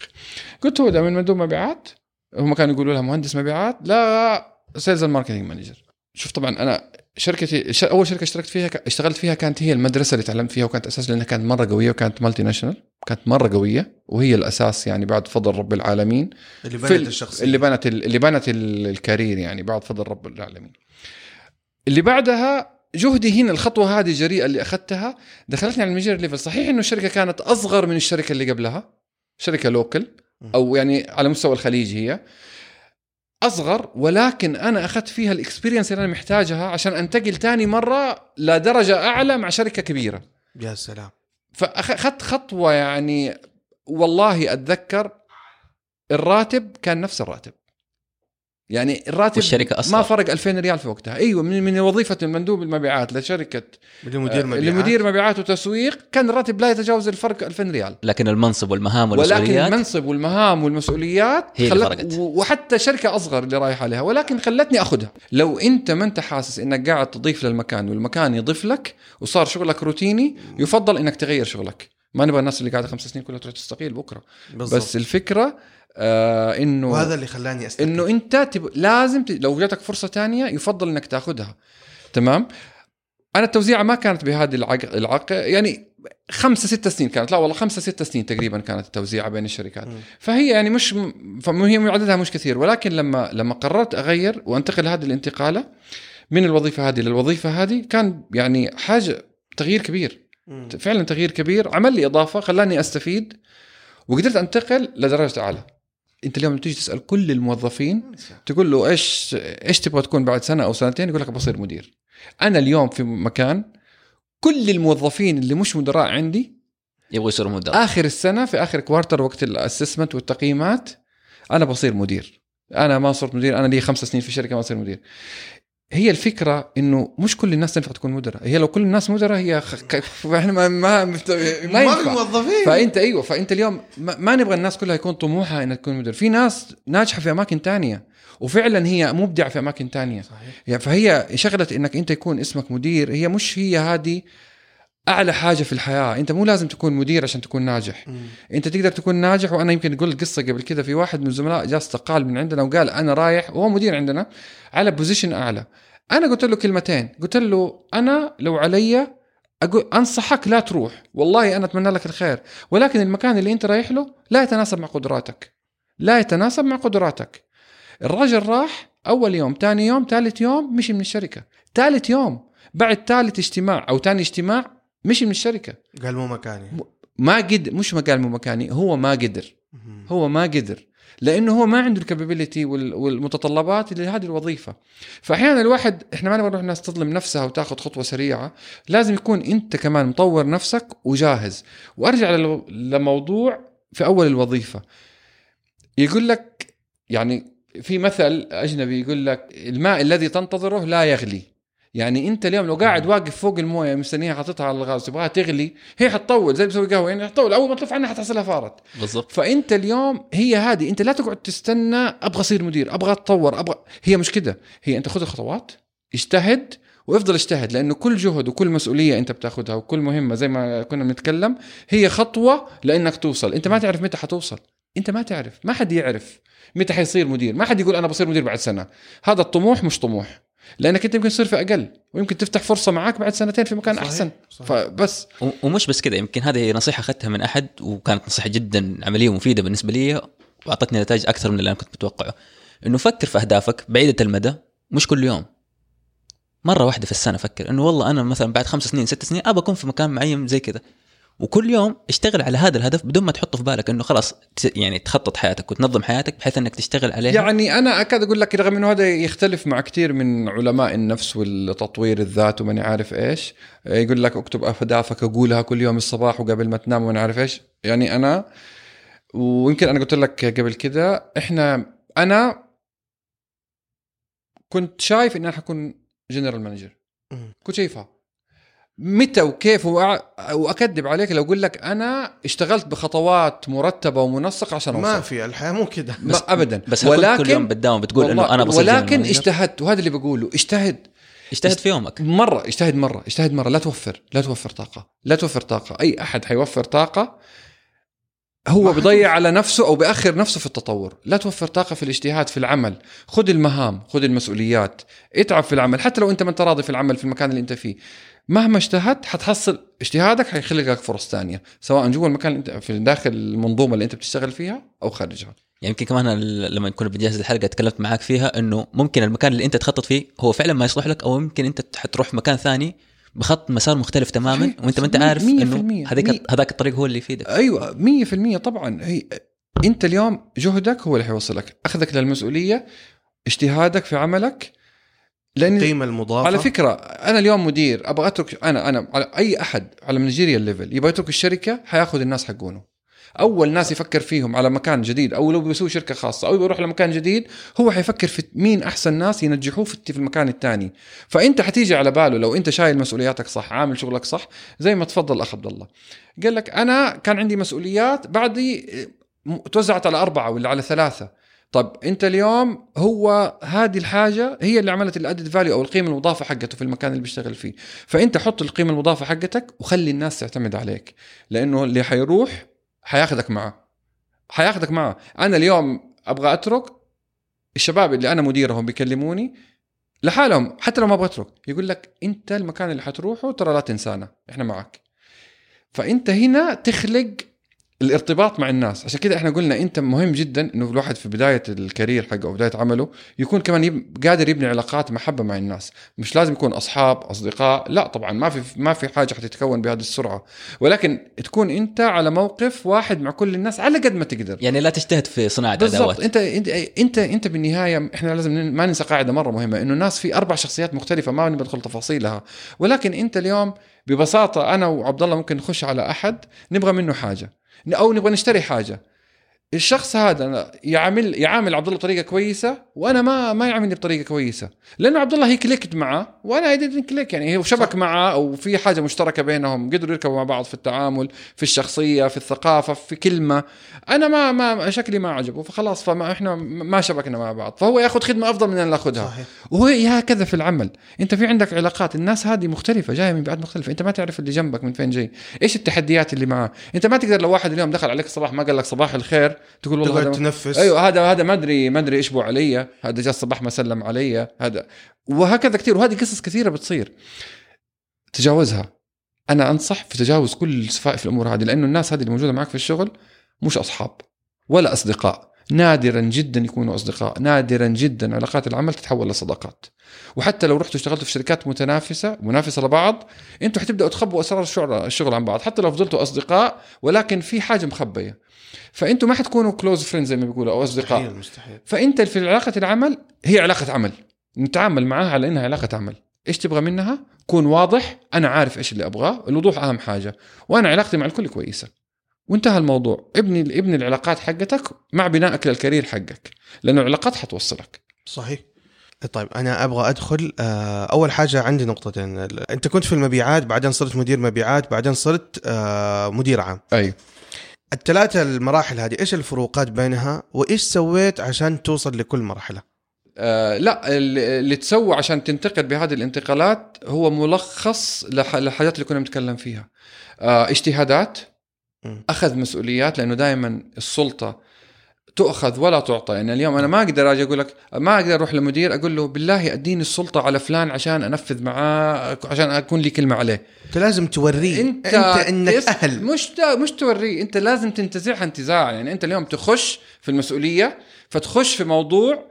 قلت هو ده من مندوب مبيعات. هم كانوا يقولوا لها مهندس مبيعات. لا sales and marketing manager شوف طبعا أنا شركتي أول شركة اشتركت فيها اشتغلت فيها كانت هي المدرسة اللي تعلمت فيها وكانت أساس لأنها كانت مرة قوية وكانت multinational كانت مرة قوية وهي الأساس يعني بعد فضل رب العالمين. اللي بنت ال- الشخصية. اللي بنت ال- اللي بنت ال- ال career يعني بعد فضل رب العالمين. اللي بعدها جهدي هنا الخطوة هذه الجريئة اللي أخذتها دخلتني على ال major level. صحيح إنه الشركة كانت أصغر من الشركة اللي قبلها شركة local أو يعني على مستوى الخليج هي. أصغر ولكن أنا أخذت فيها ال experience اللي أنا محتاجها عشان أنتقل تاني مرة لدرجة أعلى مع شركة كبيرة. يا سلام. فأخذت خطوة يعني والله أتذكر الراتب كان نفس الراتب. يعني الراتب والشركة أصغر. ما فرق 2000 ريال في وقتها أيوه من من وظيفة المندوب المبيعات لشركة اللي مدير مبيعات لمدير مبيعات وتسويق كان الراتب لا يتجاوز الفرق 2000 ريال لكن المنصب والمهام ولكن والمسؤوليات المنصب والمهام والمسؤوليات هي اللي خلت فرقت. وحتى شركة أصغر اللي رايح عليها ولكن خلتني أخذها لو أنت ما أنت حاسس إنك قاعد تضيف للمكان والمكان يضيف لك وصار شغلك روتيني يفضل إنك تغير شغلك ما نبغى الناس اللي قاعدة خمس سنين كلها تروح تستقيل بكرة بالضبط. بس الفكرة آه إنه وهذا اللي خلاني استقيل إنه أنت تب... لازم ت... لو جاتك فرصة تانية يفضل إنك تاخذها تمام؟ أنا التوزيعه ما كانت بهذه العق... العق... يعني خمسة ستة سنين كانت. لا والله خمسة ستة سنين تقريبا كانت التوزيعه بين الشركات. مم. فهي يعني مش م- فهي عددها مش كثير. ولكن لما لما قررت أغير وأنتقل هذه الانتقالة من الوظيفة هذه للوظيفة هذه كان يعني حاجة تغيير كبير. فعلا تغيير كبير. عمل لي إضافة خلاني أستفيد وقدرت أنتقل لدرجة أعلى. أنت اليوم تيجي تسأل كل الموظفين تقول له إيش إيش تبغى تكون بعد سنة أو سنتين؟ يقول لك بصير مدير. أنا اليوم في مكان كل الموظفين اللي مش مدراء عندي يبغوا يصيروا مدراء. آخر السنة في آخر كوارتر وقت الأسسمنت والتقييمات أنا بصير مدير. أنا ما صرت مدير أنا لي خمس سنين في الشركة ما اصير مدير. هي الفكرة إنه مش كل الناس تنفع تكون مدراء. هي لو كل الناس مدراء هي خ... إحنا ما ما, ما ينفع. موظفين فأنت أيوه فأنت اليوم ما, ما نبغى الناس كلها يكون طموحها إنها تكون مدير في ناس ناجحة في أماكن تانية وفعلا هي مبدعة في أماكن تانية. صحيح. يعني فهي شغلة إنك أنت يكون اسمك مدير هي مش هي هذه أعلى حاجة في الحياة. أنت مو لازم تكون مدير عشان تكون ناجح. مم. أنت تقدر تكون ناجح وأنا يمكن قلت قصة قبل كذا. في واحد من الزملاء جاء استقال من عندنا وقال أنا رايح وهو مدير عندنا على بوزيشن أعلى. أنا قلت له كلمتين. قلت له أنا لو علي أقول أنصحك لا تروح. والله أنا أتمنى لك الخير. ولكن المكان اللي أنت رايح له لا يتناسب مع قدراتك. لا يتناسب مع قدراتك. الراجل راح أول يوم ثاني يوم ثالث يوم مشي من الشركة. ثالث يوم بعد ثالث اجتماع أو ثاني اجتماع مشي من الشركة. قال مو مكاني. ما قدر مش ما قال مو مكاني هو ما قدر. هو ما قدر. لأنه هو ما عنده الكابابيلتي والمتطلبات لهذه الوظيفة. فأحيانا الواحد إحنا ما نبغى نروح الناس تظلم نفسها وتاخذ خطوة سريعة. لازم يكون أنت كمان مطور نفسك وجاهز. وأرجع لموضوع في أول الوظيفة. يقول لك يعني في مثل أجنبي يقول لك الماء الذي تنتظره لا يغلي. يعني انت اليوم لو قاعد واقف فوق المويه مستنيها حاططها على الغاز تبغاها تغلي هي حتطول زي بتسوي قهوة يعني حتطول أول ما تلف عنها حتحصلها فارت. بالضبط. فأنت اليوم هي هذه أنت لا تقعد تستنى أبغى أصير مدير أبغى أتطور أبغى هي مش كده. هي أنت خذ الخطوات اجتهد وافضل اجتهد لأنه كل جهد وكل مسؤولية أنت بتاخذها وكل مهمة زي ما كنا بنتكلم هي خطوة لأنك توصل. أنت ما تعرف متى حتوصل. أنت ما تعرف ما حد يعرف متى حيصير مدير ما حد يقول أنا بصير مدير بعد سنة. هذا الطموح مش طموح. لأنك أنت يمكن تصير في أقل ويمكن تفتح فرصة معاك بعد سنتين في مكان صحيح، أحسن. صحيح. فبس. ومش بس كذا يمكن هذه نصيحة أخذتها من أحد وكانت نصيحة جدا عملية ومفيدة بالنسبة لي وأعطتني نتائج أكثر من اللي أنا كنت متوقعه. إنه فكر في أهدافك بعيدة المدى مش كل يوم. مرة واحدة في السنة فكر. إنه والله أنا مثلا بعد خمس سنين ست سنين أبى أكون في مكان معين زي كذا. وكل يوم اشتغل على هذا الهدف بدون ما تحطه في بالك إنه خلاص ت- يعني تخطط حياتك وتنظم حياتك بحيث إنك تشتغل عليها. يعني أنا أكاد أقول لك رغم إنه هذا يختلف مع كثير من علماء النفس والتطوير الذات وماني عارف إيش يقول لك اكتب أهدافك اقولها كل يوم الصباح وقبل ما تنام وماني عارف إيش. يعني أنا ويمكن أنا قلت لك قبل كده إحنا أنا كنت شايف إن أنا حكون general manager. كنت شايفها. متى وكيف واكذب عليك لو أقول لك أنا اشتغلت بخطوات مرتبة ومنسقه عشان أوصل. ما في الحياة مو كده. بس ابدا. بس ولكن كل يوم بتداوم بتقول إنه أنا بصير ولكن. اجتهدت وهذا اللي بقوله اجتهد. اجتهد في يومك. مرة اجتهد مرة اجتهد مرة. لا توفر لا توفر طاقة لا توفر طاقة. أي أحد حيوفر طاقة؟ هو ما بيضيع على نفسه أو بيأخر نفسه في التطور. لا توفر طاقة في الاجتهاد في العمل. خذ المهام خذ المسؤوليات. اتعب في العمل حتى لو أنت ما أنت راضي في العمل في المكان اللي أنت فيه. مهما اجتهدت حتحصل اجتهادك حيخلق لك فرص ثانية سواء جوا المكان اللي انت في داخل المنظومة اللي انت بتشتغل فيها أو خارجها يعني يمكن كمان لما كنا بنجهز الحلقة تكلمت معاك فيها إنه ممكن المكان اللي أنت تخطط فيه هو فعلا ما يصلح لك أو يمكن أنت حتروح مكان ثاني بخط مسار مختلف تماما. وأنت ما أنت عارف إنه. هذاك. هذاك الطريق هو اللي يفيدك أيوه 100% طبعا هي أنت اليوم جهدك هو اللي حيوصلك أخذك للمسؤولية اجتهادك في عملك لأن القيمة المضافة. على فكرة أنا اليوم مدير أبغى أترك أنا أنا على أي أحد على منجيريال ليفل يبغى يترك الشركة حيأخذ الناس حقونه. أول ناس يفكر فيهم على مكان جديد أو لو بيسوي شركة خاصة أو بيروح لمكان جديد هو حيفكر في مين أحسن ناس ينجحوه في المكان الثاني فأنت حتيجي على باله لو أنت شايل مسؤولياتك صح عامل شغلك صح زي ما تفضل أخ عبد الله. قال لك أنا كان عندي مسؤوليات بعدي توزعت على أربعة ولا على ثلاثة. طب انت اليوم هو هذه الحاجة هي اللي عملت الادد فاليو أو القيمة المضافة حقته في المكان اللي بيشتغل فيه. فأنت حط القيمة المضافة حقتك وخلي الناس تعتمد عليك لأنه اللي حيروح حياخذك معه. حياخذك معه. أنا اليوم أبغى أترك الشباب اللي أنا مديرهم بيكلموني لحالهم حتى لو ما أبغى أترك يقول لك أنت المكان اللي حتروحه ترى لا تنسانا إحنا معك. فأنت هنا تخلق الارتباط مع الناس. عشان كده إحنا قلنا أنت مهم جدا إنه الواحد في بداية الكارير حقه أو بداية عمله يكون كمان يب... قادر يبني علاقات محبة مع الناس. مش لازم يكون أصحاب أصدقاء لا طبعا ما في ما في حاجة حتتكون بهذه السرعة. ولكن تكون أنت على موقف واحد مع كل الناس على قد ما تقدر. يعني لا تجتهد في صناعة أدوات. أنت أنت أنت أنت بالنهاية إحنا لازم ما ننسى قاعدة مرة مهمة إنه الناس في أربع شخصيات مختلفة ما ندخل تفاصيلها. ولكن أنت اليوم ببساطة أنا وعبد الله ممكن نخش على أحد نبغى منه حاجة. أو نبغى نشتري حاجة. الشخص هذا يعامل يعامل عبد الله بطريقة كويسة وأنا ما ما يعاملني بطريقة كويسة. لأنه عبد الله هي clicked معه وأنا I didn't click يعني هو شبك معه أو في حاجة مشتركة بينهم قدروا يركبوا مع بعض في التعامل في الشخصية في الثقافة في كلمة. أنا ما ما شكلي ما عجبه فخلاص فما إحنا ما شبكنا مع بعض. فهو ياخذ خدمة أفضل من اللي ناخذها. صحيح. وهو هكذا في العمل. أنت في عندك علاقات الناس هذه مختلفة جاية من بيئات مختلفة. أنت ما تعرف اللي جنبك من فين جاي. إيش التحديات اللي معاه؟ أنت ما تقدر لو واحد اليوم دخل عليك الصباح ما قال لك صباح الخير تقول والله تقعد هذا تنفس. أيوه هذا هذا ما أدري ما أدري إيش بو علي. هذا جاء الصباح ما سلم علي. هذا وهكذا كثير. وهذه قصص كثيرة بتصير. تجاوزها. أنا أنصح في تجاوز كل سفائف الأمور هذه لأنه الناس هذه اللي موجودة معك في الشغل مش أصحاب ولا أصدقاء. نادرا جدا يكونوا أصدقاء. نادرا جدا علاقات العمل تتحول لصداقات وحتى لو رحتوا اشتغلتوا في شركات متنافسة منافسة لبعض أنتوا حتبدأوا تخبوا أسرار الشغل عن بعض. حتى لو فضلتوا أصدقاء ولكن في حاجة مخبية. فانتوا ما حتكونوا close friend زي ما بيقولوا أو أصدقاء. مستحيل مستحيل. فأنت في علاقة العمل هي علاقة عمل. نتعامل معها على إنها علاقة عمل. إيش تبغى منها؟ كون واضح أنا عارف إيش اللي أبغاه الوضوح أهم حاجة. وأنا علاقتي مع الكل كويسة. وانتهى الموضوع. ابني ابني العلاقات حقتك مع بنائك للكارير حقك لأنه العلاقات حتوصلك. صحيح. طيب أنا أبغى أدخل آه، أول حاجة عندي نقطتين. أنت كنت في المبيعات بعدين صرت مدير مبيعات بعدين صرت آه، مدير عام. أيوه. الثلاثة المراحل هذه إيش الفروقات بينها وإيش سويت عشان توصل لكل مرحلة آه لا اللي تسوى عشان تنتقل بهذه الانتقالات هو ملخص لح- للحاجات اللي كنا بنتكلم فيها آه اجتهادات. أخذ مسؤوليات لأنه دائما السلطة تؤخذ ولا تعطى. يعني اليوم أنا ما أقدر أجي أقول لك ما أقدر أروح لمدير أقول له بالله أديني السلطة على فلان عشان أنفذ معاه عشان أكون لي كلمة عليه. أنت لازم توريه. أنت, أنت إنك أهل. مش مش توريه. أنت لازم تنتزعها انتزاع يعني أنت اليوم تخش في المسؤولية فتخش في موضوع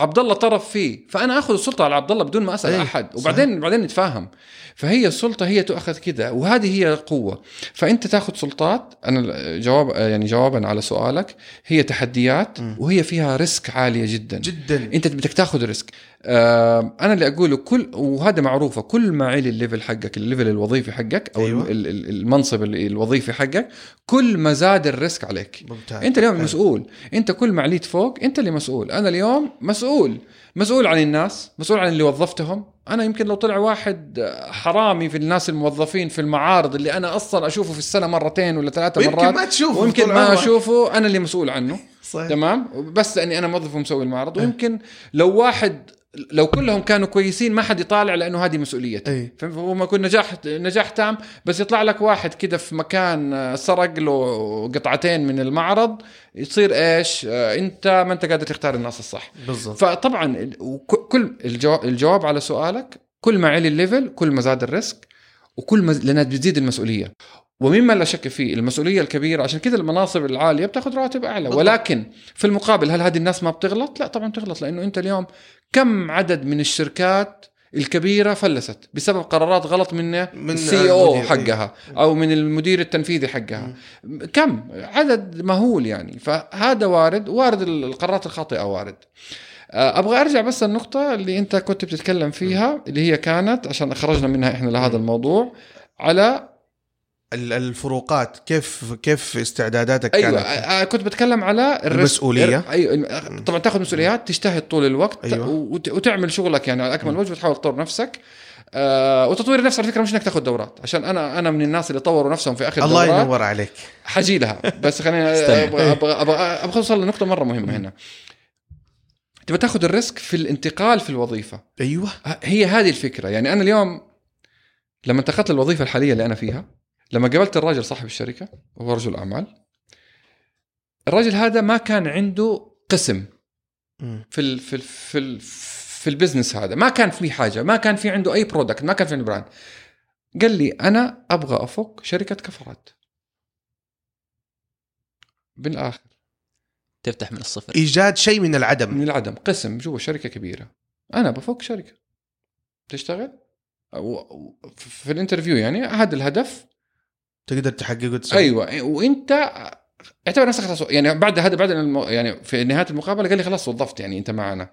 عبد الله طرف فيه فأنا آخذ السلطة على عبد الله بدون ما أسأل إيه، أحد وبعدين بعدين نتفاهم. فهي السلطة هي تؤخذ كذا وهذه هي القوة. فأنت تأخذ سلطات أنا جواب يعني جوابا على سؤالك هي تحديات مم. وهي فيها risk عالية جدا. جدا. أنت بدك تاخذ risk. أنا اللي أقوله كل وهذا معروفة كل ما علي ال level حقك ال level الوظيفي حقك أو أيوة. أيوة. المنصب ال- الوظيفي حقك كل ما زاد ال risk عليك ممتاز أنت اليوم حلو. مسؤول أنت كل ما عليت فوق أنت اللي مسؤول أنا اليوم مسؤول مسؤول عن الناس مسؤول عن اللي وظفتهم أنا يمكن لو طلع واحد حرامي في الناس الموظفين في المعارض اللي أنا أصلا أشوفه في السنة مرتين ولا ثلاثة ويمكن مرات ما تشوفه ويمكن ما. أشوفه أنا اللي مسؤول عنه صحيح تمام بس إني أنا موظف ومسوي المعرض إيه. ويمكن لو واحد لو كلهم كانوا كويسين ما حد يطالع لأنه هذه مسؤوليتي اي فهو ما يكون نجاح نجاح تام بس يطلع لك واحد كده في مكان آه، سرق له قطعتين من المعرض يصير إيش؟ آه، أنت ما أنت قادر تختار الناس الصح. بالضبط. فطبعا كل الجواب على سؤالك كل ما علي ال level كل ما زاد ال risk وكل ما لأنها بتزيد المسؤولية. ومما لا شك فيه؟ المسؤولية الكبيرة. عشان كذا المناصب العالية بتاخذ رواتب أعلى. بالضبط. ولكن في المقابل هل هذه الناس ما بتغلط؟ لا طبعا بتغلط لأنه أنت اليوم كم عدد من الشركات الكبيرة فلست بسبب قرارات غلط من من السي أو المدير. حقها أو من المدير التنفيذي حقها. كم؟ عدد مهول يعني. فهذا وارد وارد القرارات الخاطئة وارد. آه، أبغى أرجع بس النقطة اللي أنت كنت بتتكلم فيها اللي هي كانت عشان خرجنا منها إحنا لهذا الموضوع على الفروقات كيف كيف استعداداتك أيوه كانت؟ آه، كنت بتكلم على. الر- أيوه طبعا تاخذ مسؤوليات تجتهد طول الوقت أيوة. وت- وتعمل شغلك يعني على أكمل وجه وتحاول تطور نفسك. آه وتطوير النفس على فكرة مش إنك تاخذ دورات عشان أنا أنا من الناس اللي طوروا نفسهم في آخر الله دورات. ينور عليك. حجي لها بس خلينا. [laughs] أبغى أبغى أبغى أبغى أوصل لنقطة مرة مهمة هنا. تبغى تاخذ الريسك في الانتقال في الوظيفة. أيوه. هي هذه الفكرة. يعني أنا اليوم لما انتقلت للوظيفة الحالية اللي أنا فيها لما قابلت الراجل صاحب الشركة وهو رجل أعمال الراجل هذا ما كان عنده قسم. في ال في ال في ال في ال business هذا. ما كان في حاجة ما كان في عنده أي product ما كان في عنده brand قال لي أنا أبغى أفك شركة كفرات. بالآخر. تفتح من الصفر. إيجاد شيء من العدم. من العدم. قسم جوا شركة كبيرة. أنا بفك شركة. تشتغل؟ في ال interview يعني هذا الهدف تقدر تحققه تسوي أيوه. وإنت اعتبر نفسك يعني بعد هذا بعد. يعني في نهاية المقابلة قال لي خلاص وظفت يعني أنت معنا.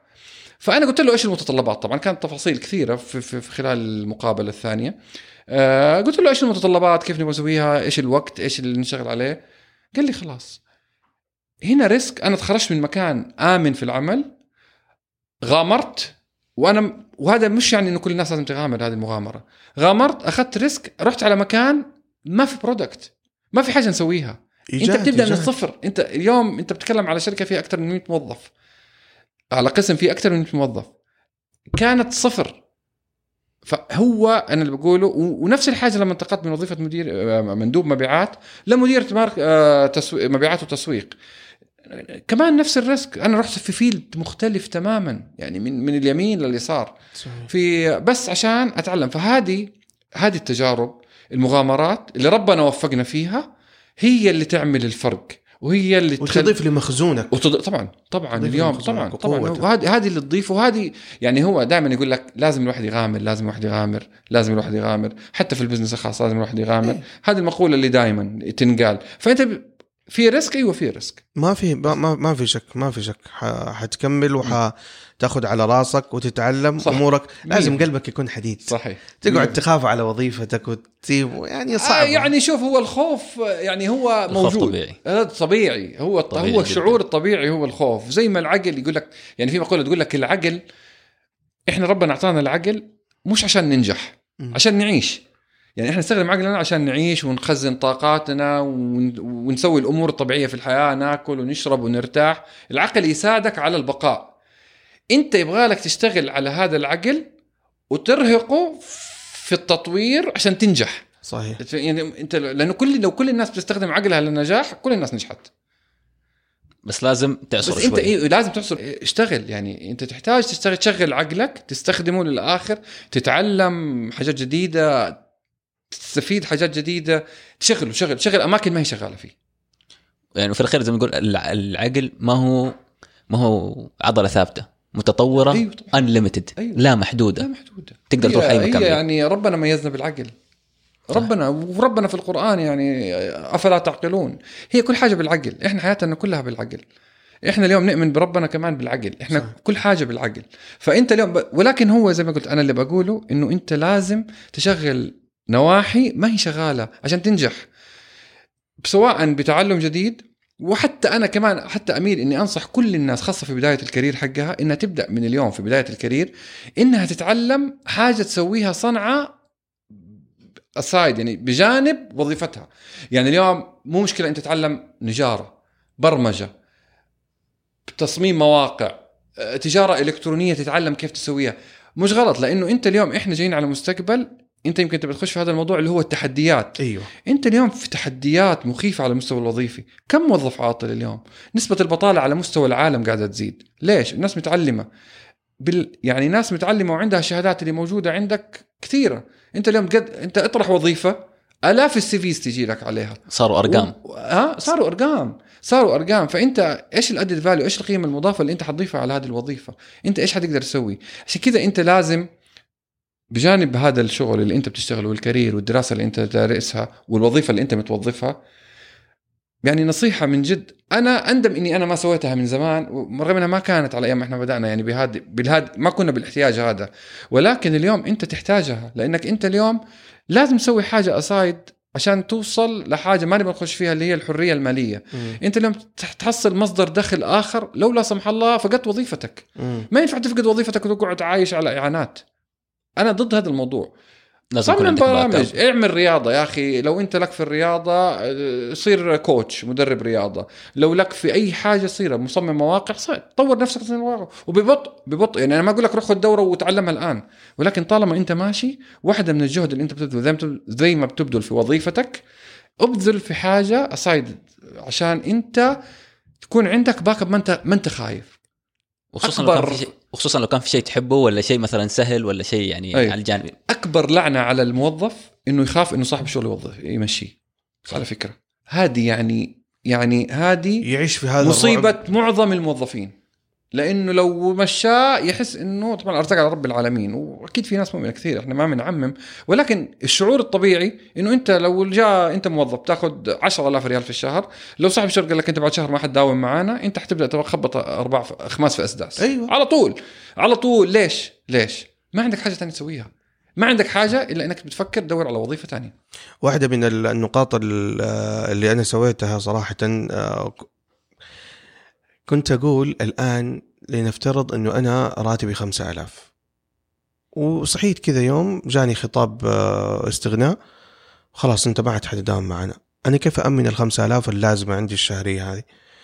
فأنا قلت له إيش المتطلبات؟ طبعا كانت تفاصيل كثيرة في, في, في خلال المقابلة الثانية. آه قلت له إيش المتطلبات؟ كيف نبغى نسويها؟ إيش الوقت؟ إيش اللي نشتغل عليه؟ قال لي خلاص. هنا ريسك أنا تخرجت من مكان آمن في العمل غامرت وأنا وهذا مش يعني انه كل الناس لازم تغامر هذه المغامرة. غامرت أخذت risk رحت على مكان ما في product ما في حاجة نسويها. إيجاد أنت بتبدأ من إيجاد. الصفر. أنت اليوم أنت بتتكلم على شركة فيها أكثر من 100 موظف. على قسم فيه أكثر من 100 موظف. كانت صفر. فهو أنا اللي بقوله ونفس الحاجة لما انتقلت من وظيفة مدير آه، مندوب مبيعات لمدير آه، تسويق مبيعات وتسويق. كمان نفس ال risk. أنا رحت في field مختلف تماما يعني من من اليمين لليسار. في بس عشان أتعلم. فهذه هذه التجارب. المغامرات اللي ربنا وفقنا فيها هي اللي تعمل الفرق وهي اللي وتضيف لمخزونك. وتض... طبعا طبعا اليوم طبعا طبعا. وهذه هذه اللي تضيف وهذه يعني هو دائما يقول لك لازم الواحد يغامر لازم الواحد يغامر لازم الواحد يغامر. حتى في ال business الخاص لازم الواحد يغامر. إيه. هذه المقولة اللي دائما تنقال. فأنت ب... في risk؟ أيوه في risk. ما في ما, ما ما في شك ما في شك. حتكمل وحتاخذ على راسك وتتعلم صح. أمورك. لازم. قلبك يكون حديد. صحيح. تقعد تخاف على وظيفتك وتسيب يعني آه صعب. يعني شوف هو الخوف آه، يعني هو الخوف موجود. طبيعي. هذا طبيعي. هو طبيعي هو جداً. الشعور الطبيعي هو الخوف. زي ما العقل يقول لك يعني في مقولة تقول لك العقل إحنا ربنا أعطانا العقل مش عشان ننجح. عشان نعيش. يعني إحنا نستخدم عقلنا عشان نعيش ونخزن طاقاتنا ون- ونسوي الأمور الطبيعية في الحياة ناكل ونشرب ونرتاح. العقل يساعدك على البقاء. أنت يبغالك تشتغل على هذا العقل وترهقه في التطوير عشان تنجح. صحيح. يعني أنت لأنه كل لو كل الناس بتستخدم عقلها للنجاح كل الناس نجحت. بس لازم تعصر بس شوي. انت إيه لازم تعصر. اشتغل. يعني أنت تحتاج تشتغل تشغل عقلك تستخدمه للآخر تتعلم حاجات جديدة تستفيد حاجات جديدة تشغله شغل شغل أماكن ما هي شغالة فيه. يعني في الأخير زي ما نقول الع- العقل ما هو ما هو عضلة ثابتة متطورة أيوة. انليمتد أيوة. لا محدودة. لا محدودة. تقدر تروح أي مكان هي يعني ربنا ميزنا بالعقل. ربنا وربنا في القرآن يعني أفلا تعقلون. هي كل حاجة بالعقل. إحنا حياتنا كلها بالعقل. إحنا اليوم نؤمن بربنا كمان بالعقل. إحنا. صح. كل حاجة بالعقل. فأنت اليوم ب... ولكن هو زي ما قلت أنا اللي بقوله إنه أنت لازم تشغل نواحي ما هي شغالة عشان تنجح. سواء بتعلم جديد وحتى أنا كمان حتى أميل إني أنصح كل الناس خاصة في بداية ال career حقها إنها تبدأ من اليوم في بداية ال career إنها تتعلم حاجة تسويها صنعة aside يعني بجانب وظيفتها. يعني اليوم مو مشكلة أنت تتعلم نجارة برمجة تصميم مواقع تجارة إلكترونية تتعلم كيف تسويها. مش غلط لأنه أنت اليوم إحنا جايين على مستقبل انت يمكن تبي تخش في هذا الموضوع اللي هو التحديات. أيوه. انت اليوم في تحديات مخيفة على المستوى الوظيفي. كم موظف عاطل اليوم؟ نسبة البطالة على مستوى العالم قاعدة تزيد. ليش؟ الناس متعلمة. بال... يعني ناس متعلمة وعندها الشهادات اللي موجودة عندك كثيرة. انت اليوم قد انت اطرح وظيفة آلاف ال CVs تجي لك عليها. صاروا أرقام. و... ها صاروا أرقام. صاروا أرقام. فأنت إيش ال added value إيش القيمة المضافة اللي أنت حتضيفها على هذه الوظيفة؟ أنت إيش حتقدر تسوي؟ عشان كذا أنت لازم بجانب هذا الشغل اللي انت بتشتغله والكارير والدراسة اللي انت دارسها والوظيفة اللي انت متوظفها يعني نصيحة من جد أنا أندم إني أنا ما سويتها من زمان رغم إنها ما كانت على أيام ما إحنا بدأنا يعني بهذا بالهاد ما كنا بالإحتياج هذا ولكن اليوم أنت تحتاجها لأنك أنت اليوم لازم تسوي حاجة اسايد عشان توصل لحاجة ما نبغى نخش فيها اللي هي الحرية المالية مم. أنت اليوم تح- تحصل مصدر دخل آخر لو لا سمح الله فقدت وظيفتك مم. ما ينفع تفقد وظيفتك وتقعد عايش على إعانات أنا ضد هذا الموضوع. لازم صمم برامج اعمل رياضة يا أخي. لو أنت لك في الرياضة آه، صير coach مدرب رياضة. لو لك في أي حاجة صير مصمم مواقع صير. طور نفسك في المواقع وببطء ببطء يعني أنا ما أقول لك روح خذ دورة وتعلمها الآن. ولكن طالما أنت ماشي واحدة من الجهد اللي أنت بتبذله زي ما بتبذل في وظيفتك ابذل في حاجة aside عشان أنت تكون عندك backup ما انت ما أنت خايف. وخصوصا لو كان أكبر- في وخصوصا لو كان في شيء تحبه ولا شيء مثلا سهل ولا شيء يعني أي. على الجانب. أكبر لعنة على الموظف إنه يخاف إنه صاحب الشغل يوظف يمشيه. على فكرة. هذه يعني يعني هذه يعيش في هذا مصيبة الرعب. معظم الموظفين. لأنه لو مشاه يحس إنه طبعا ارتقى على رب العالمين وأكيد في ناس مؤمنة كثير إحنا ما بنعمم ولكن الشعور الطبيعي إنه أنت لو جاء أنت موظف تاخذ 10000 ريال في الشهر لو صاحب الشركة قال لك أنت بعد شهر ما حتداوم معانا أنت حتبدأ تخبط أربع اخماس في أسداس. أيوة. على طول على طول. ليش؟ ليش؟ ما عندك حاجة ثانية تسويها. ما عندك حاجة إلا إنك بتفكر تدور على وظيفة ثانية واحدة من ال- النقاط ال- اللي أنا سويتها صراحة آه، كنت أقول الآن لنفترض أنه أنا راتبي خمسة ألاف. وصحيت كذا يوم جاني خطاب آه، استغناء. خلاص أنت ما عاد حتداوم معنا. أنا كيف أمن الخمسة ألاف اللازمة عندي الشهرية هذه؟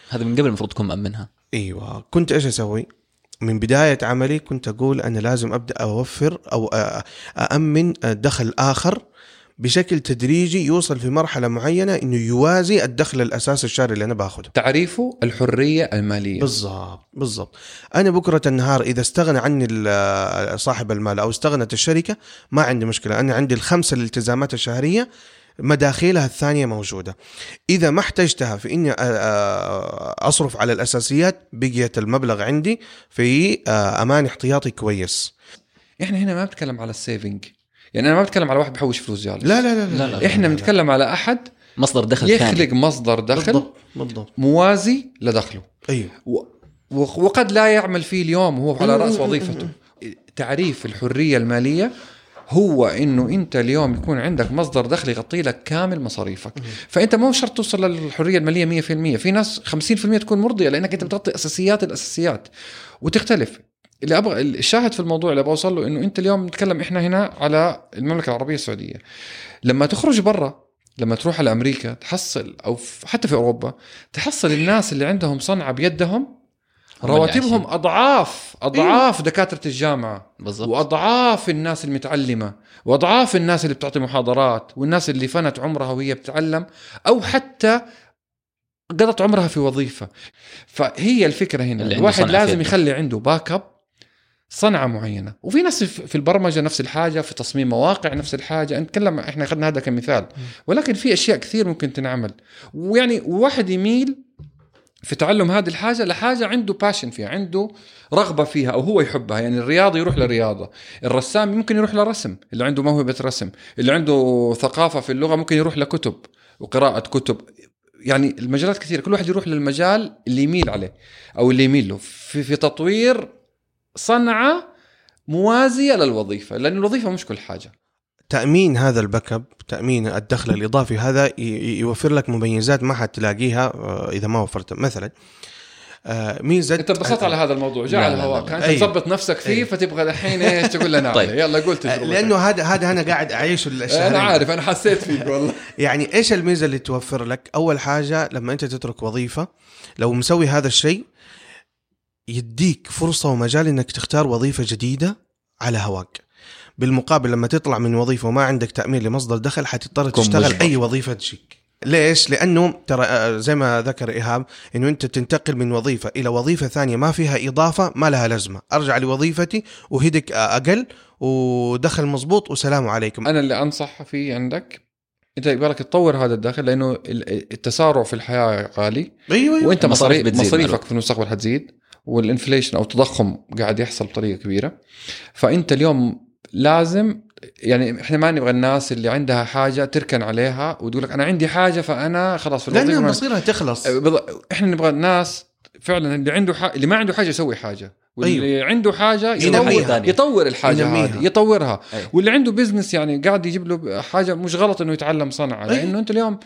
هذا من قبل المفروض تكون مأمنها. أيوه. كنت إيش أسوي؟ من بداية عملي كنت أقول أنا لازم أبدأ أوفر أو أ- أأمن دخل آخر بشكل تدريجي يوصل في مرحلة معينة إنه يوازي الدخل الاساسي الشهري اللي أنا باخذه تعريفه الحرية المالية. بالضبط بالضبط. أنا بكرة النهار إذا استغنى عني صاحب المال أو استغنت الشركة ما عندي مشكلة. أنا عندي الخمسة الالتزامات الشهرية مداخيلها الثانية موجودة. إذا ما احتجتها في إني أ- أ- أصرف على الأساسيات بقيت المبلغ عندي في آه، أمان احتياطي كويس. إحنا هنا ما بنتكلم على السيفنج يعني أنا ما بتكلم على واحد بحوش فلوس جالس. لا لا لا لا، لا. إحنا بنتكلم على أحد مصدر دخل ثاني. يخلق مصدر دخل بالضبط بالضبط. موازي لدخله. أيوه. و- وقد لا يعمل فيه اليوم وهو على رأس. وظيفته. تعريف الحرية المالية هو إنه أنت اليوم يكون عندك مصدر دخل يغطي لك كامل مصاريفك. فأنت مو شرط توصل للحرية المالية 100% في ناس 50% تكون مرضية لأنك أنت بتغطي أساسيات الأساسيات. وتختلف. اللي أبغى الشاهد في الموضوع اللي أبغى اوصل له إنه أنت اليوم نتكلم إحنا هنا على المملكة العربية السعودية. لما تخرج برا لما تروح على أمريكا تحصل أو حتى في أوروبا تحصل الناس اللي عندهم صنعة بيدهم رواتبهم. اضعاف أضعاف دكاترة الجامعة. بالضبط. وأضعاف الناس المتعلمة. وأضعاف الناس اللي بتعطي محاضرات. والناس اللي فنت عمرها وهي بتتعلم. أو حتى قضت عمرها في وظيفة. فهي الفكرة هنا. الواحد لازم. يخلي عنده backup صنعة معينة. وفي ناس في في البرمجة نفس الحاجة في تصميم مواقع نفس الحاجة. نتكلم إحنا اخذنا هذا كمثال. ولكن في أشياء كثير ممكن تنعمل. ويعني واحد يميل في تعلم هذه الحاجة لحاجة عنده باشن فيها عنده رغبة فيها أو هو يحبها. يعني الرياضي يروح للرياضة. الرسام ممكن يروح لرسم اللي عنده موهبة رسم. اللي عنده ثقافة في اللغة ممكن يروح لكتب وقراءة كتب. يعني المجالات كثيرة. كل واحد يروح للمجال اللي يميل عليه أو اللي يميل له. في, في تطوير صنعة موازية للوظيفة لأن الوظيفة مش كل حاجة تأمين هذا ال backup تأمين الدخل الإضافي هذا يوفر لك مميزات ما حتلاقيها آه، إذا ما وفرت مثلا آه، ميزة أنت انبسطت على هذا الموضوع جاء على لا، هواك لا. أنت أيوه. تظبط نفسك فيه أيوه. فتبغى الحين إيش تقول لنا [laughs] طيب. يلا تجربتك. لأنه هذا هذا أنا قاعد اعيشه [laughs] الشهرين أنا عارف أنا حسيت فيك والله [laughs] يعني إيش الميزة اللي توفر لك؟ أول حاجة لما أنت تترك وظيفة لو مسوي هذا الشيء يديك فرصة ومجال إنك تختار وظيفة جديدة على هواك. بالمقابل لما تطلع من وظيفة وما عندك تأمين لمصدر دخل حتضطر تشتغل مجبر. أي وظيفة تجيك. ليش؟ لأنه ترى آه، زي ما ذكر إيهاب إنه أنت تنتقل من وظيفة إلى وظيفة ثانية ما فيها إضافة ما لها لازمة، أرجع لوظيفتي وهدك آه، أقل ودخل مضبوط وسلام عليكم. أنا اللي انصح فيه عندك أنت يبغى لك تطور هذا الدخل لأنه ال- التسارع في الحياة غالي أيوه أيوه وأنت مصاريف مصاريفك. في المستقبل حتزيد وال inflation أو التضخم قاعد يحصل بطريقة كبيرة فأنت اليوم لازم يعني إحنا ما نبغى الناس اللي عندها حاجة تركن عليها وتقول لك أنا عندي حاجة فأنا خلاص في الوظيفه لأن ما- مصيرها تخلص بالض- إحنا نبغى الناس فعلا اللي عنده ح... اللي ما عنده حاجة يسوي حاجة واللي أيوه. عنده حاجة ينميها. يطور يطور الحاجة ينميها. هذه يطورها أيوه. واللي عنده business يعني قاعد يجيب له حاجة مش غلط إنه يتعلم صنعة أيوه. لأنه أنت اليوم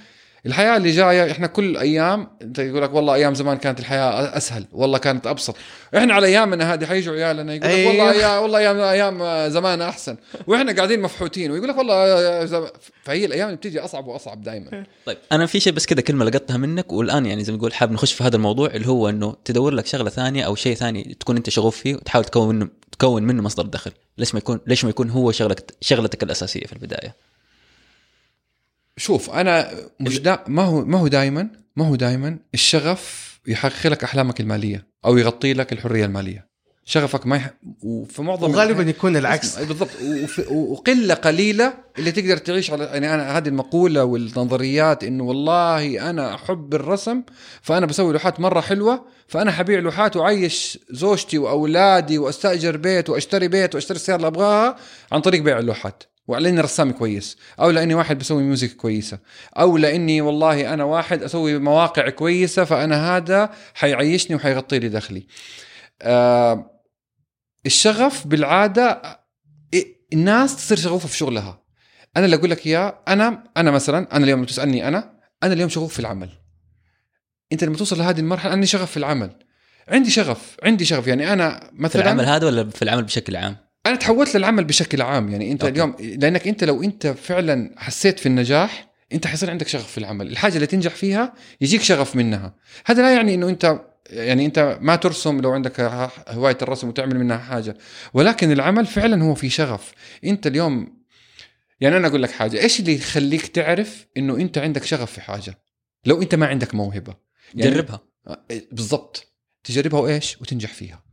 الحياة اللي جاية إحنا كل أيام أنت يقول لك والله أيام زمان كانت الحياة أسهل والله كانت أبسط. إحنا على أيامنا هذه حيجوا عيالنا يقول لك أيوه. والله يا والله أيام أيام زمان أحسن. وإحنا قاعدين مفحوتين ويقول لك والله زم... فهي الأيام اللي بتيجي أصعب وأصعب دائما طيب أنا في شيء بس كذا كلمة لقطتها منك والآن يعني زي ما نقول حاب نخش في هذا الموضوع اللي هو إنه تدور لك شغلة ثانية أو شيء ثاني تكون أنت شغوف فيه وتحاول تكون منه تكون منه مصدر دخل. ليش ما يكون ليش ما يكون هو شغلك شغلتك الأساسية في البداية؟ شوف أنا مش دا ما هو ما هو دائما ما هو دائما الشغف يحقق لك أحلامك المالية أو يغطي لك الحرية المالية. شغفك ما يح... وفي معظم وغالبا يكون العكس. بالضبط. وف- وقلة قليلة اللي تقدر تعيش على يعني أنا هذه المقولة والنظريات إنه والله أنا احب الرسم فأنا بسوي لوحات مرة حلوة فأنا حبيع لوحات واعيش زوجتي وأولادي وأستأجر بيت وأشتري بيت وأشتري السيارة اللي أبغاها عن طريق بيع اللوحات. ولاني رسام كويس أو لأني واحد بسوي ميوزك كويسة أو لأني والله أنا واحد أسوي مواقع كويسة فأنا هذا حيعيشني وحيغطي لي دخلي. آه الشغف بالعادة الناس تصير شغوفة في شغلها. أنا اللي أقول لك إياه أنا أنا مثلا أنا اليوم تسألني أنا أنا اليوم شغوف في العمل. أنت لما توصل لهذه المرحلة اني شغف في العمل. عندي شغف عندي شغف يعني أنا في مثلا العمل هذا ولا في العمل بشكل عام؟ أنا تحولت للعمل بشكل عام يعني أنت أوكي. اليوم لأنك أنت لو أنت فعلا حسيت في النجاح أنت حيصير عندك شغف في العمل. الحاجة اللي تنجح فيها يجيك شغف منها. هذا لا يعني إنه أنت يعني أنت ما ترسم لو عندك هواية الرسم وتعمل منها حاجة. ولكن العمل فعلا هو في شغف. أنت اليوم يعني أنا أقول لك حاجة إيش اللي يخليك تعرف إنه أنت عندك شغف في حاجة؟ لو أنت ما عندك موهبة. يعني جربها. بالضبط. تجربها وإيش؟ وتنجح فيها.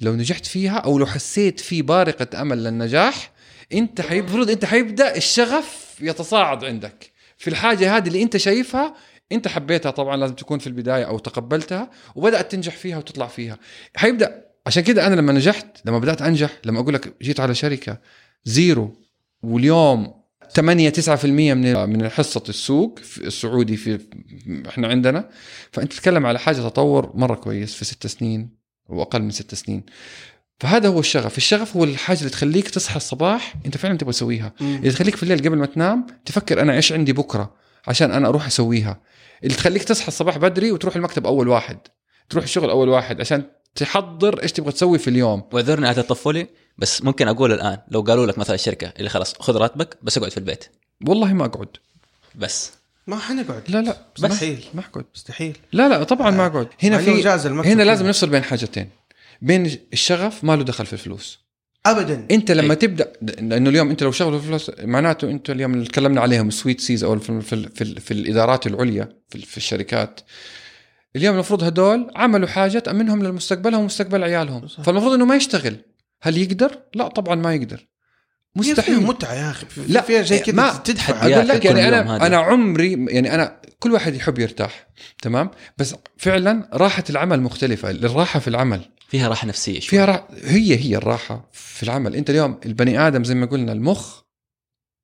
لو نجحت فيها أو لو حسيت في بارقة أمل للنجاح أنت حيفرض أنت حيبدأ الشغف يتصاعد عندك. في الحاجة هذه اللي أنت شايفها أنت حبيتها طبعا لازم تكون في البداية أو تقبلتها وبدأت تنجح فيها وتطلع فيها. حيبدا عشان كده أنا لما نجحت لما بدأت أنجح لما أقول لك جيت على شركة زيرو واليوم 8 9% من من حصه السوق في السعودي في إحنا عندنا فأنت تتكلم على حاجة تطور مرة كويس في ست سنين. واقل من ست سنين. فهذا هو الشغف. الشغف هو الحاجة اللي تخليك تصحى الصباح أنت فعلا تبغى تسويها. اللي تخليك في الليل قبل ما تنام تفكر أنا إيش عندي بكرة عشان أنا أروح أسويها. اللي تخليك تصحى الصباح بدري وتروح المكتب أول واحد. تروح الشغل أول واحد عشان تحضر إيش تبغى تسوي في اليوم. واعذرني على تطفلي بس ممكن أقول الآن لو قالوا لك مثلا الشركة اللي خلاص خذ راتبك بس اقعد في البيت. والله ما أقعد. بس. ما حنقعد. لا لا مستحيل. ما اقعد مستحيل. لا لا طبعا ما اقعد هنا مع إنه في هنا. لازم نفصل بين حاجتين. بين الشغف ما له دخل في الفلوس. ابدا. أنت لما أي. تبدأ لأنه اليوم أنت لو شغله في فلوس معناته أنت اليوم اللي تكلمنا عليهم suite Cs أو في, في, في, في الإدارات العليا في, في الشركات. اليوم المفروض هدول عملوا حاجة تأمنهم لمستقبلهم ومستقبل عيالهم. صح. فالمفروض إنه ما يشتغل. هل يقدر؟ لا طبعا ما يقدر. مستحيل. متعة يا أخي. لا، لا فيها شيء كذا ما- تدفع. أقول لك يعني أنا. أنا عمري يعني أنا كل واحد يحب يرتاح تمام؟ بس فعلا راحة العمل مختلفة الراحة في العمل. فيها راحة نفسية شوي. فيها راحة هي هي الراحة في العمل. أنت اليوم البني آدم زي ما قلنا المخ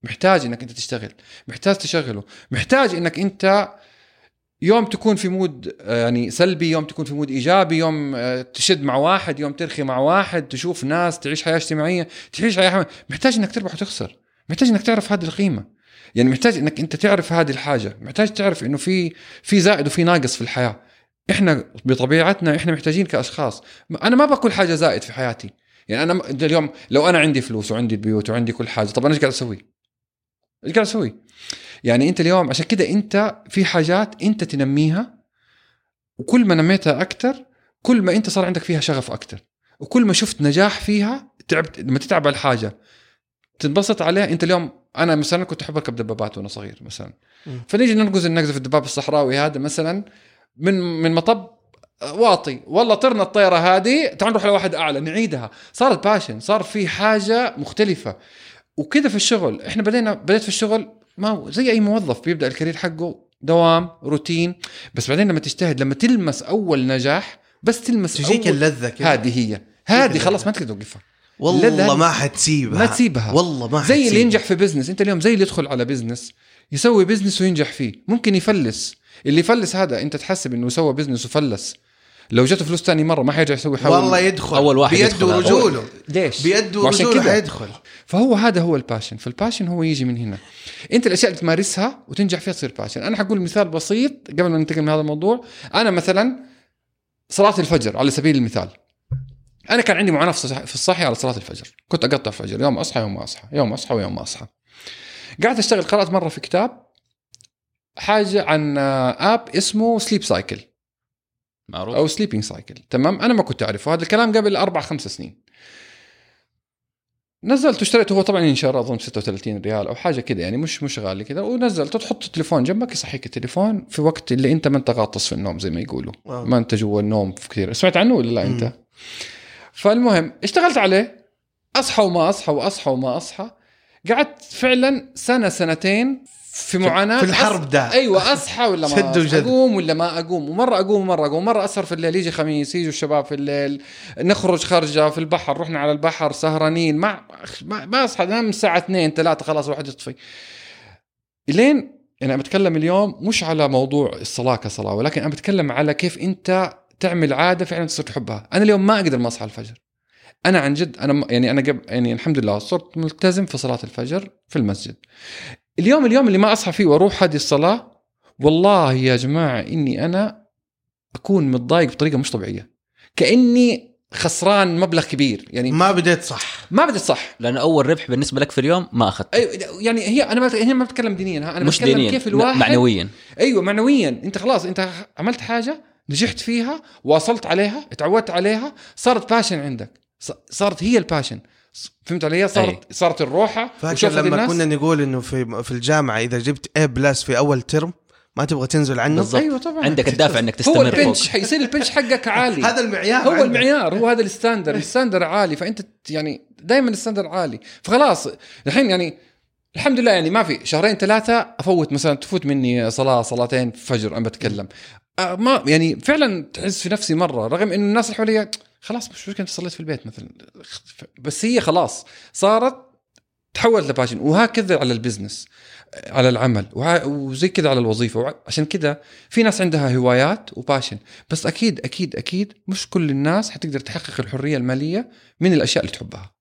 محتاج إنك أنت تشتغل محتاج تشغله محتاج إنك أنت يوم تكون في mood آه، يعني سلبي يوم تكون في mood إيجابي يوم آه، تشد مع واحد يوم ترخي مع واحد تشوف ناس تعيش حياة اجتماعية تعيش حياة محتاج إنك تربح وتخسر. محتاج إنك تعرف هذه القيمة. يعني محتاج إنك أنت تعرف هذه الحاجة. محتاج تعرف إنه في في زائد وفي ناقص في الحياة. إحنا بطبيعتنا إحنا محتاجين كأشخاص. أنا ما بقول حاجة زائد في حياتي. يعني أنا اليوم لو أنا عندي فلوس وعندي بيوت وعندي كل حاجة طب أنا إيش قاعد أسوي؟ إيش قاعد أسوي؟ يعني انت اليوم عشان كده انت في حاجات انت تنميها وكل ما نميتها أكثر كل ما انت صار عندك فيها شغف أكثر وكل ما شفت نجاح فيها تعبت لما تتعب على الحاجة تنبسط عليها. انت اليوم أنا مثلا كنت أحب أركب دبابات وأنا صغير مثلا. مم. فنيجي ننقز النقزة في الدباب الصحراوي هذا مثلا من من مطب واطي. والله طرنا الطيره هذه تعال نروح لواحد أعلى نعيدها. صارت passion صار في حاجة مختلفة. وكذا في الشغل إحنا بدينا بديت في الشغل ما هو زي أي موظف بيبدأ ال career حقه دوام روتين. بس بعدين لما تجتهد لما تلمس أول نجاح بس تلمس تجيك اللذة كذا هذه هي. هذه. خلاص ما تقدر توقفها. والله ما حتسيبها. ما تسيبها. والله ما زي اللي حتسيبها. ينجح في business أنت اليوم زي اللي يدخل على business يسوي business وينجح فيه. ممكن يفلس. اللي يفلس هذا أنت تحسب إنه سوى business وفلس. لو جاته فلوس ثاني مرة ما حيرجع يسوي حول والله يدخل. أول واحد بيده. ورجوله ليش؟ بيده ورجوله حيدخل. فهو هذا هو ال passion فال passion هو يجي من هنا. أنت الأشياء اللي تمارسها وتنجح فيها تصير passion أنا حقول مثال بسيط قبل ما ننتقل من هذا الموضوع. أنا مثلا صلاة الفجر على سبيل المثال. أنا كان عندي معاناة في الصح- في الصحي على صلاة الفجر. كنت أقطع الفجر. يوم أصحى يوم ما أصحى. يوم أصحى ويوم ما أصحى. قعدت أشتغل قرأت مرة في كتاب حاجة عن app اسمه sleep cycle معروف. أو sleeping cycle تمام؟ أنا ما كنت أعرفه. هذا الكلام قبل أربع خمس سنين. نزلت واشتريته. هو طبعا ينشر أظن 36 ريال أو حاجة كذا يعني مش مش غالي كذا. ونزلته تحط التليفون جنبك يصحيك التليفون في وقت اللي أنت ما أنت غاطس في النوم زي ما يقولوا. ما أنت جوا النوم في كثير. سمعت عنه ولا لا أنت؟ فالمهم اشتغلت عليه. أصحى وما أصحى وأصحى وما أصحى. قعدت فعلا سنة سنتين في معاناة في الحرب أص- ده. أيوه أصحى ولا ما شد. أقوم ولا ما أقوم؟ ومرة أقوم ومرة أقوم. مرة أسهر في الليل يجي خميس يجوا الشباب في الليل نخرج خرجة في البحر رحنا على البحر سهرانين. ما ما, ما أصحى انام الساعة 2 3 خلاص واحد يطفي. لين يعني أنا بتكلم اليوم مش على موضوع الصلاة كصلاة ولكن أنا بتكلم على كيف أنت تعمل عادة فعلا تصير تحبها. أنا اليوم ما أقدر ما أصحى الفجر. أنا عن جد أنا يعني أنا قبل يعني الحمد لله صرت ملتزم في صلاة الفجر في المسجد. اليوم اليوم اللي ما أصحى فيه وأروح هذه الصلاة والله يا جماعة إني أنا أكون متضايق بطريقة مش طبيعية. كأني خسران مبلغ كبير يعني ما بديت صح. ما بدي صح. لأنه أول ربح بالنسبة لك في اليوم ما اخذت أيوه يعني هي أنا ما هنا ما بتكلم دينيا أنا مش بتكلم دينيا كيف الواحد معنويا. أيوه معنويا. أنت خلاص أنت عملت حاجة نجحت فيها واصلت عليها تعودت عليها صارت passion عندك. ص- صارت هي ال passion فهمت علي؟ صارت أي. صارت الروحة فاكر لما الناس. كنا نقول إنه في في الجامعة إذا جبت A plus في أول term ما تبغى تنزل عنه؟ بالضبط. أيوه طبعا. عندك الدافع إنك هو تستمر فوق. ال bench حيصير ال bench حقك عالي. [laughs] هذا المعيار هو عندك. المعيار هو هذا ال standard. ال standard عالي فأنت يعني دائما ال standard عالي. فخلاص الحين يعني الحمد لله يعني ما في شهرين ثلاثة أفوت مثلا تفوت مني صلاة صلاتين فجر أنا بتكلم. آه، ما يعني فعلا تحس في نفسي مرة رغم إنه الناس اللي حواليا خلاص مش مشكله انت صليت في البيت مثلا؟ بس هي خلاص صارت تحولت ل passion وهكذا على ال business على العمل وزي كذا على الوظيفة عشان كذا في ناس عندها هوايات و passion. بس أكيد أكيد أكيد مش كل الناس حتقدر تحقق الحرية المالية من الأشياء اللي تحبها.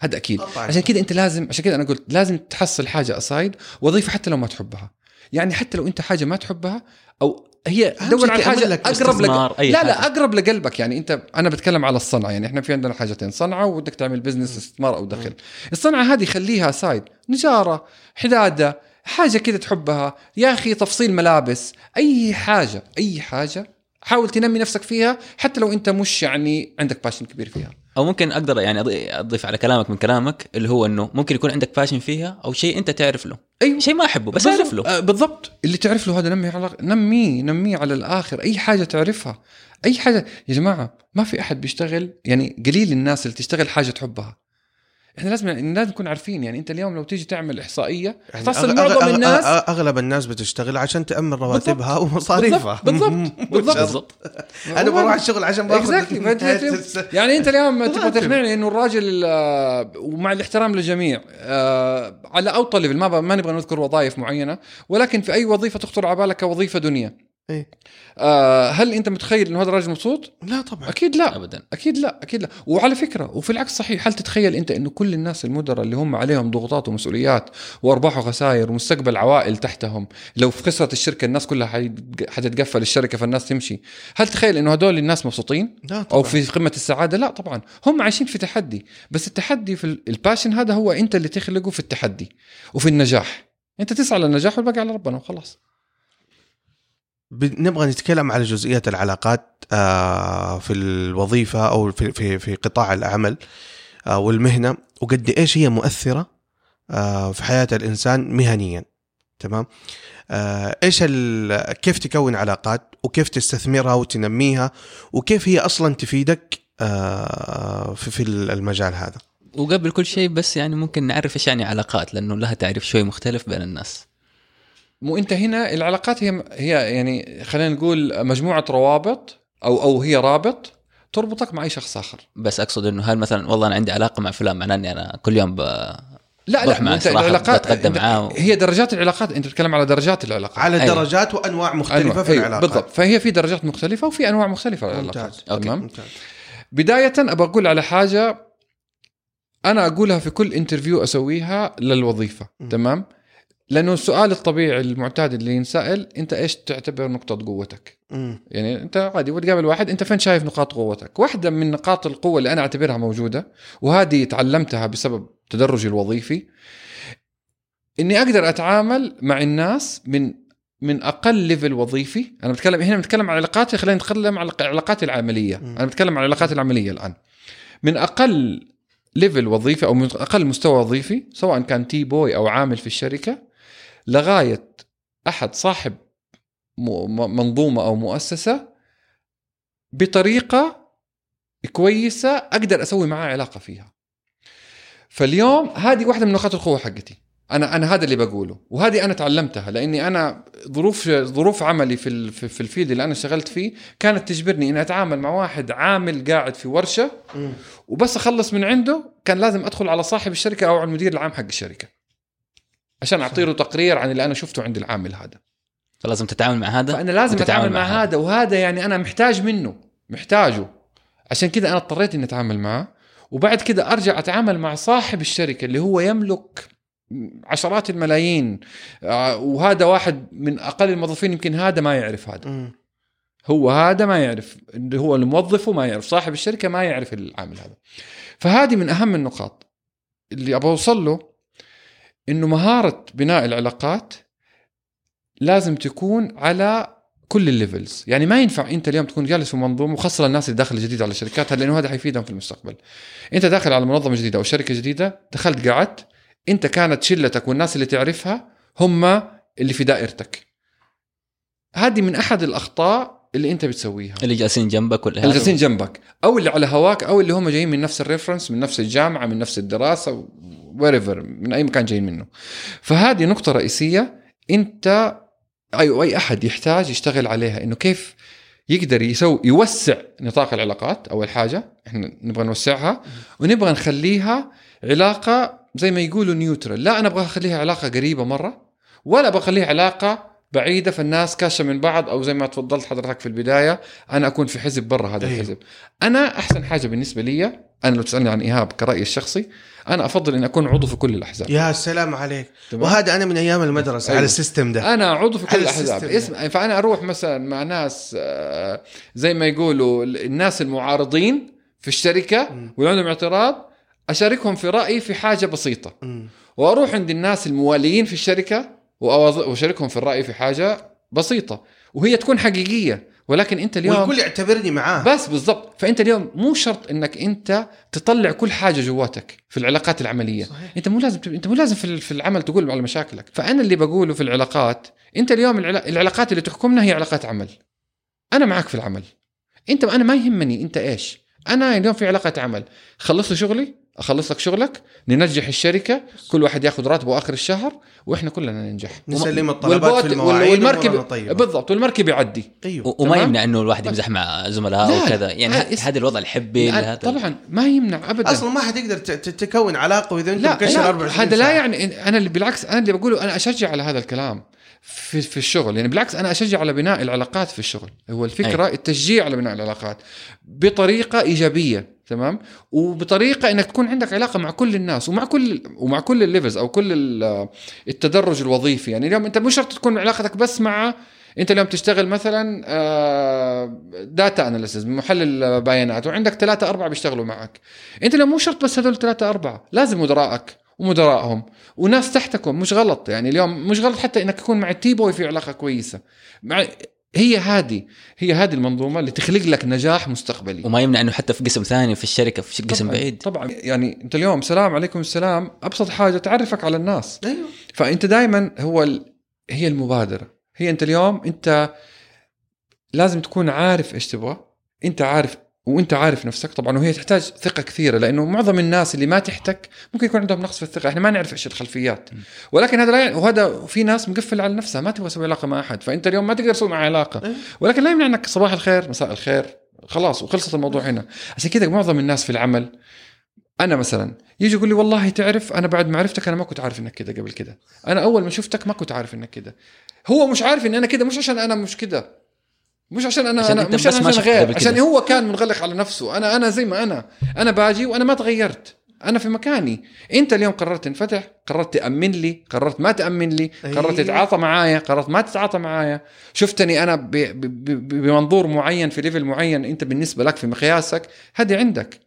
هذا أكيد. طبعاً. عشان كذا أنت لازم عشان كذا أنا قلت لازم تحصل حاجة aside وظيفة حتى لو ما تحبها. يعني حتى لو أنت حاجة ما تحبها أو هي دور على حاجة لك أقرب لك لا لا. أقرب لقلبك يعني. أنت أنا بتكلم على الصنعة يعني. إحنا في عندنا حاجتين صنعة وبدك تعمل business استثمار أو دخل. الصنعة هذه خليها side نجارة حدادة حاجة كذا تحبها. يا أخي تفصيل ملابس. أي حاجة أي حاجة حاول تنمي نفسك فيها حتى لو أنت مش يعني عندك passion كبير فيها. أو ممكن أقدر يعني أضيف على كلامك من كلامك اللي هو إنه ممكن يكون عندك passion فيها أو شيء أنت تعرف له. أيوه. شيء ما أحبه بس أعرف له. آه، بالضبط. اللي تعرف له هذا نمي على نميه نميه على الآخر. أي حاجة تعرفها. أي حاجة. يا جماعة ما في أحد بيشتغل يعني قليل الناس اللي تشتغل حاجة تحبها. إحنا لازم لازم نكون عارفين يعني أنت اليوم لو تيجي تعمل إحصائية يعني تحصل أغ- معظم أغ- الناس أغلب الناس بتشتغل عشان تأمن رواتبها ومصاريفها. بالضبط بالضبط بالضبط. أنا بروح الشغل عشان باخذ يعني أنت اليوم [laughs] تبغى. تقنعني إنه الراجل آه، ومع الاحترام للجميع آه، على أوطى ليفل ما ما نبغى نذكر وظائف معينة ولكن في أي وظيفة تخطر على بالك كوظيفة دنيا. إيه. آه، هل أنت متخيل إنه هذا الراجل مبسوط؟ لا طبعا. أكيد لا. ابدا. أكيد لا أكيد لا. وعلى فكرة وفي العكس صحيح هل تتخيل أنت إنه كل الناس المدراء اللي هم عليهم ضغوطات ومسؤوليات وأرباح وخسائر ومستقبل عوائل تحتهم لو في خسرت الشركة الناس كلها حتتقفل الشركة فالناس تمشي. هل تخيل إنه هدول الناس مبسوطين؟ لا أو طبعا في قمة السعادة؟ لا طبعا. هم عايشين في تحدي. بس التحدي في ال- الباشن هذا هو أنت اللي تخلقه في التحدي وفي النجاح. أنت تسعى للنجاح والباقي على ربنا وخلاص. نبغى نتكلم على جزئيه العلاقات آه، في الوظيفة أو في في في قطاع العمل آه، والمهنة وقد إيش هي مؤثرة آه، في حياة الإنسان مهنيا تمام؟ إيش كيف تكون علاقات وكيف تستثمرها وتنميها وكيف هي أصلا تفيدك في في المجال هذا؟ وقبل كل شيء بس يعني ممكن نعرف إيش يعني علاقات لأنه لها تعريف شوي مختلف بين الناس. مو انت هنا العلاقات هي هي يعني خلينا نقول مجموعة روابط أو أو هي رابط تربطك مع أي شخص آخر بس أقصد إنه هل مثلا والله أنا عندي علاقة مع فلان معناه إني أنا كل يوم ب... لا لا أنت العلاقات بتقدم معاه. هي درجات العلاقات أنت بتتكلم على درجات العلاقات على أيوة. درجات وأنواع مختلفة أنواع. في أيوة، العلاقات بالضبط فهي في درجات مختلفة وفي أنواع مختلفة ممتاز. للعلاقات okay. تمام ممتاز. بداية أبى أقول على حاجة أنا أقولها في كل interview أسويها للوظيفة م. تمام لأنه السؤال الطبيعي المعتاد اللي ينسأل أنت إيش تعتبر نقطة قوتك؟ مم. يعني أنت عادي وتقابل واحد أنت فين شايف نقاط قوتك؟ واحدة من نقاط القوة اللي أنا أعتبرها موجودة وهذه تعلمتها بسبب تدرجي الوظيفي إني أقدر أتعامل مع الناس من من أقل level وظيفي. أنا بتكلم هنا بنتكلم عن علاقاتي خلينا نتكلم عن علاقاتي العملية. م. أنا بتكلم عن العلاقات العملية الآن. من أقل level وظيفي أو من أقل مستوى وظيفي سواء كان tea boy أو عامل في الشركة لغاية أحد صاحب منظومة أو مؤسسة بطريقة كويسة أقدر أسوي معاه علاقة فيها. فاليوم هذه واحدة من نقاط القوة حقتي. أنا أنا هذا اللي بقوله وهذه أنا تعلمتها لأني أنا ظروف ظروف عملي في في في الفيلد اللي أنا اشتغلت فيه كانت تجبرني إني أتعامل مع واحد عامل قاعد في ورشة. وبس أخلص من عنده كان لازم أدخل على صاحب الشركة أو على المدير العام حق الشركة. عشان اعطي له تقرير عن اللي أنا شفته عند العامل هذا. فلازم تتعامل مع هذا؟ فأنا لازم اتعامل مع هذا. وهذا يعني أنا محتاج منه محتاجه. عشان كذا أنا اضطريت إني أتعامل معه وبعد كذا أرجع أتعامل مع صاحب الشركة اللي هو يملك عشرات الملايين. آه، وهذا واحد من أقل الموظفين يمكن هذا ما يعرف هذا. مم. هو هذا ما يعرف اللي هو الموظف ما يعرف صاحب الشركة ما يعرف العامل هذا. فهذه من أهم النقاط اللي أبغى أوصل له. إنه مهارة بناء العلاقات لازم تكون على كل ال levels. يعني ما ينفع أنت اليوم تكون جالس في منظومه وخاصة الناس اللي داخل جديد على شركاتها لأنه هذا حيفيدهم في المستقبل. أنت داخل على منظمة جديدة أو شركة جديدة دخلت قعدت أنت كانت شلتك والناس اللي تعرفها هم اللي في دائرتك. هذه من أحد الأخطاء اللي أنت بتسويها. اللي جالسين جنبك ولا اللي جالسين جنبك. أو اللي على هواك أو اللي هم جايين من نفس ال reference من نفس الجامعة من نفس الدراسة wherever من أي مكان جايين منه. فهذه نقطة رئيسية أنت أي أي أحد يحتاج يشتغل عليها إنه كيف يقدر يسوي يوسع نطاق العلاقات أول حاجة إحنا نبغى نوسعها ونبغى نخليها علاقة زي ما يقولوا neutral لا أنا أبغى أخليها علاقة قريبة مرة ولا أبغى أخليها علاقة بعيدة فالناس كاشة من بعض أو زي ما تفضلت حضرتك في البداية أنا أكون في حزب برا هذا أيوه. الحزب. أنا أحسن حاجة بالنسبة لي أنا لو تسألني عن إيهاب كرأيي الشخصي أنا أفضل اني أكون عضو في كل الأحزاب يا سلام عليك تمام؟ وهذا أنا من أيام المدرسة أيوه. على السيستم ده أنا عضو في كل الأحزاب اسم فأنا أروح مثلا مع ناس آه، زي ما يقولوا الناس المعارضين في الشركة. واللي عندهم اعتراض أشاركهم في رأيي في حاجة بسيطة مم. وأروح عند الناس المواليين في الشركة وأشاركهم في الرأي في حاجة بسيطة وهي تكون حقيقية ولكن انت اليوم والكل يعتبرني معاه. بس بالضبط. فانت اليوم مو شرط انك انت تطلع كل حاجة جواتك في العلاقات العملية. صحيح. انت مو لازم انت مو لازم في العمل تقول على مشاكلك. فأنا اللي بقوله في العلاقات انت اليوم العلا- العلاقات اللي تحكمنا هي علاقات عمل. أنا معك في العمل. انت أنا ما يهمني انت إيش. أنا اليوم في علاقة عمل. خلص لي شغلي؟ اخلص لك شغلك ننجح الشركة كل واحد ياخذ راتبه آخر الشهر وإحنا كلنا ننجح. نسلم الطلبات في المواعيد والمركب طيبة. بالضبط والمركب يعدي. أيوه. وما؟ يمنع إنه الواحد يمزح مع زملائه لا، وكذا يعني هذا الوضع الحبي طبعا ما يمنع ابدا. أصلا ما حتقدر ت- ت- تكون علاقة وإذا أنت مكشر لا 24 هذا لا. يعني أنا اللي بالعكس أنا اللي بقوله أنا أشجع على هذا الكلام في في الشغل. يعني بالعكس أنا أشجع على بناء العلاقات في الشغل. هو الفكرة أي. التشجيع على بناء العلاقات بطريقة إيجابية. تمام؟ وبطريقة إنك تكون عندك علاقة مع كل الناس ومع كل ومع كل الليفلز أو كل ال- التدرج الوظيفي. يعني اليوم أنت مو شرط تكون علاقتك بس مع أنت اليوم تشتغل مثلا data analysis محلل بيانات وعندك ثلاثة أربعة بيشتغلوا معك. أنت اليوم مو شرط بس هذول ثلاثة أربعة لازم مدراءك ومدراءهم وناس تحتكم مش غلط. يعني اليوم مش غلط حتى إنك تكون مع ال tea boy في علاقة كويسة. مع هي هذه هي هذه المنظومة اللي تخلق لك نجاح مستقبلي. وما يمنع إنه حتى في قسم ثاني في الشركة في قسم طبعاً- بعيد. طبعا. يعني أنت اليوم سلام عليكم السلام أبسط حاجة تعرفك على الناس. أيوه. فأنت دائما هو ال... هي المبادرة. هي أنت اليوم أنت لازم تكون عارف إيش تبغى. أنت عارف وانت عارف نفسك طبعا وهي تحتاج ثقة كثيرة لأنه معظم الناس اللي ما تحتك ممكن يكون عندهم نقص في الثقة. إحنا ما نعرف إيش الخلفيات. ولكن هذا لا يعني وهذا في ناس مقفل على نفسها ما تبغى تسوي علاقة مع أحد فأنت اليوم ما تقدر تسوي معه علاقة. أيوة. ولكن لا يمنع انك صباح الخير مساء الخير خلاص وخلصت الموضوع هنا. عشان كذا معظم الناس في العمل أنا مثلا يجي يقول لي والله تعرف أنا بعد ما عرفتك أنا ما كنت عارف إنك كذا قبل كده أنا أول ما شفتك ما كنت عارف إنك كذا. هو مش عارف إن أنا كذا مش عشان أنا مش كذا. مش عشان أنا عشان أنا مش عشان شفت غير عشان. هو كان منغلق على نفسه. أنا أنا زي ما أنا. أنا باجي وأنا ما تغيرت. أنا في مكاني. أنت اليوم قررت تنفتح قررت تأمن لي قررت ما تأمن لي قررت. تتعاطى معايا قررت ما تتعاطى معايا. شفتني أنا ب- ب- ب- بمنظور معين في ليفل معين أنت بالنسبة لك في مقياسك هذه عندك.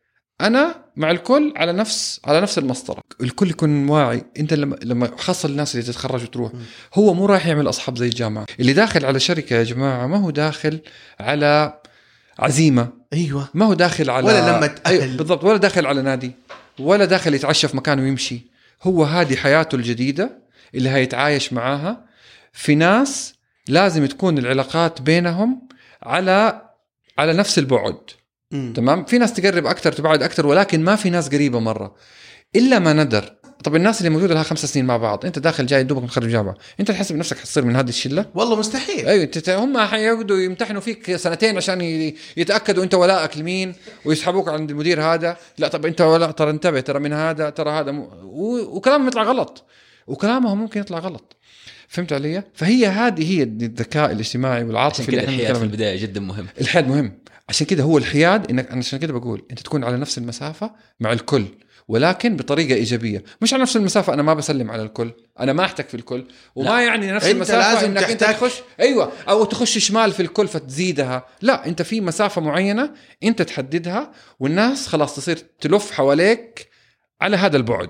أنا مع الكل على نفس على نفس المسطرة. الكل يكون واعي. أنت لما لما خاصة الناس اللي تتخرج وتروح هو مو رايح يعمل أصحاب زي الجامعة. اللي داخل على شركة يا جماعة ما هو داخل على عزيمة. أيوه. ما هو داخل على ولا أهل. أيوة بالضبط. ولا داخل على نادي. ولا داخل يتعشى في مكان ويمشي. هو هذه حياته الجديدة اللي هيتعايش معاها. في ناس لازم تكون العلاقات بينهم على على نفس البعد. مم. تمام؟ في ناس تقرب أكثر تبعد أكثر ولكن ما في ناس قريبة مرة. إلا ما ندر. طب الناس اللي موجودة لها خمس سنين مع بعض أنت داخل جاي دوبك متخرج جامعة. أنت تحسب نفسك حتصير من هذه الشلة؟ والله مستحيل. أيوه انت هم حيقعدوا يمتحنوا فيك سنتين عشان يتأكدوا أنت ولائك لمين ويسحبوك عند المدير هذا. لا طب أنت ولا ترى انتبه ترى من هذا ترى هذا م... و... وكلامهم يطلع غلط. وكلامهم ممكن يطلع غلط. فهمت علي؟ فهي هذه هي الذكاء الاجتماعي والعاطفي اللي إحنا الحياد في. البداية جدا مهم. الحياد مهم. عشان كده هو الحياد انك أنا عشان كده بقول أنت تكون على نفس المسافة مع الكل ولكن بطريقة إيجابية مش على نفس المسافة أنا ما بسلم على الكل أنا ما أحتك في الكل وما لا. يعني نفس أنت المسافة لازم إنك أنت تحتك. تخش أيوه أو تخش شمال في الكل فتزيدها لا أنت في مسافة معينة أنت تحددها والناس خلاص تصير تلف حواليك على هذا البعد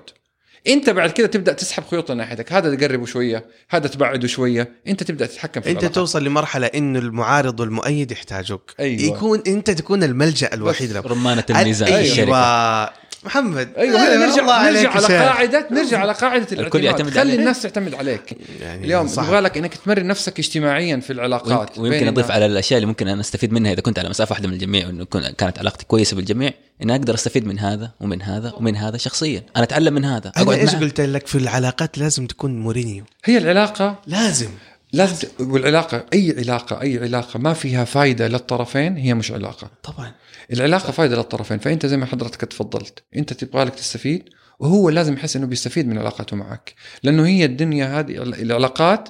انت بعد كده تبدأ تسحب خيوط ناحيتك هذا تقربه شوية هذا تبعده شوية انت تبدأ تتحكم في انت العلاقات. توصل لمرحلة انه المعارض والمؤيد يحتاجوك أيوة. يكون انت تكون الملجأ الوحيد له رمانة الميزان أيوة. الشركة محمد. أيوه نرجع نرجع على. قاعدة نرجع على قاعدة الاعتماد. يعتمد خلي عليك. الناس تعتمد عليك. يعني اليوم. يبغى لك إنك تمرن نفسك اجتماعيا في العلاقات ويمكن, أضيف. على الأشياء اللي ممكن أنا أستفيد منها إذا كنت على مسافة واحدة من الجميع وإنه كن- كانت علاقتي كويسة بالجميع إني أقدر أستفيد من هذا ومن هذا ومن هذا شخصيا. أنا أتعلم من هذا أنا أقعد إيش قلت لك في العلاقات لازم تكون مورينيو هي العلاقة لازم. لازم والعلاقه أي علاقه أي علاقة ما فيها فايدة للطرفين هي مش علاقة. طبعا. العلاقة فايدة للطرفين فأنت زي ما حضرتك تفضلت أنت تبغى لك تستفيد وهو لازم يحس إنه بيستفيد من علاقاته معك لأنه هي الدنيا هذه العلاقات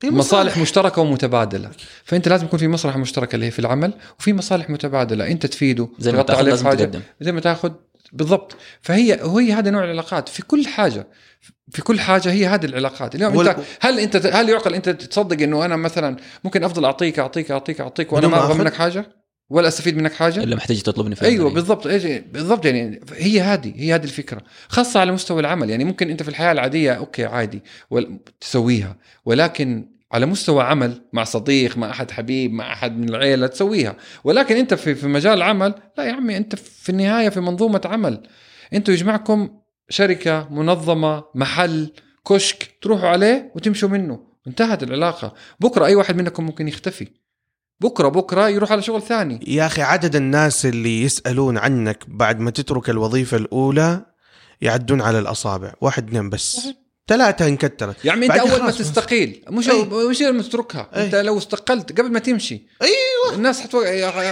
في مصالح. مشتركة ومتبادلة فأنت لازم يكون في مصلحة مشتركة اللي هي في العمل وفي مصالح متبادلة أنت تفيده زي ما تأخذ لازم حاجة، تقدم. زي ما تأخذ بالضبط. فهي وهي هذا نوع العلاقات في كل حاجة في كل حاجة هي هذه العلاقات. اليوم أنت هل أنت هل يعقل أنت تصدق إنه أنا مثلا ممكن أفضل أعطيك أعطيك أعطيك أعطيك وأنا ما أبغى؟ منك حاجة؟ ولا أستفيد منك حاجة؟ إلا محتاج تطلبني في أيوه. بالضبط. بالضبط يعني هي هذه هي هذه الفكرة خاصة على مستوى العمل. يعني ممكن أنت في الحياة العادية أوكي عادي تسويها ولكن على مستوى عمل مع صديق مع أحد حبيب مع أحد من العيلة تسويها. ولكن أنت في في مجال العمل لا يا عمي أنت في النهاية في منظومة عمل. أنتوا يجمعكم شركة منظمة محل كشك تروحوا عليه وتمشوا منه. انتهت العلاقة. بكرة أي واحد منكم ممكن يختفي. بكرة بكرة يروح على شغل ثاني. يا أخي عدد الناس اللي يسألون عنك بعد ما تترك الوظيفة الأولى يعدون على الأصابع. واحد اثنين بس. ثلاثة انكترت. يا عمي انت أول ما. تستقيل. مش أي. مش لما تتركها. أي. أنت لو استقلت قبل ما تمشي. أيوه. الناس.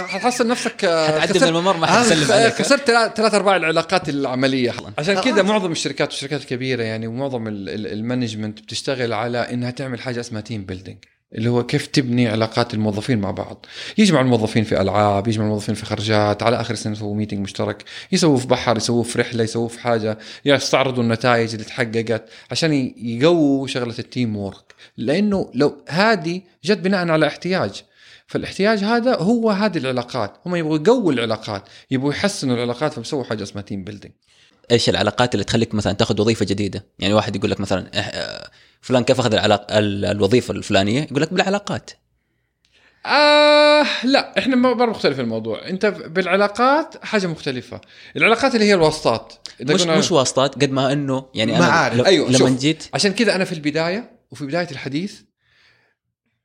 حتحصل نفسك آه، حتعدي من الممر ما آه، حتسلم آه، عليك. خسرت ثلاث ارباع العلاقات العملية. عشان خلاص. كذا معظم الشركات والشركات الكبيرة يعني ومعظم ال- ال- المanagement بتشتغل على إنها تعمل حاجة اسمها team building اللي هو كيف تبني علاقات الموظفين مع بعض. يجمع الموظفين في ألعاب يجمع الموظفين في خرجات على آخر السنة يسووا meeting مشترك يسووا في بحر يسووا في رحلة يسووا في حاجة يستعرضوا النتائج اللي تحققت عشان يقووا شغلة ال teamwork لأنه لو هذه جت بناء على احتياج. فالاحتياج هذا هو هذه العلاقات. هم يبغوا يقووا العلاقات يبغوا يحسنوا العلاقات فبيسووا حاجة اسمها team building إيش العلاقات اللي تخليك مثلا تاخذ وظيفة جديدة؟ يعني واحد يقول لك مثلا فلان كيف أخذ العلاق... ال- الوظيفة الفلانية؟ يقول لك بالعلاقات. آه لا إحنا مرة مختلف الموضوع. أنت بالعلاقات حاجة مختلفة. العلاقات اللي هي الواسطات. مش قلنا- مش واسطات قد ما إنه يعني أنا معارف. لو- أيوة، لما شوف. جيت عشان كذا أنا في البداية وفي بداية الحديث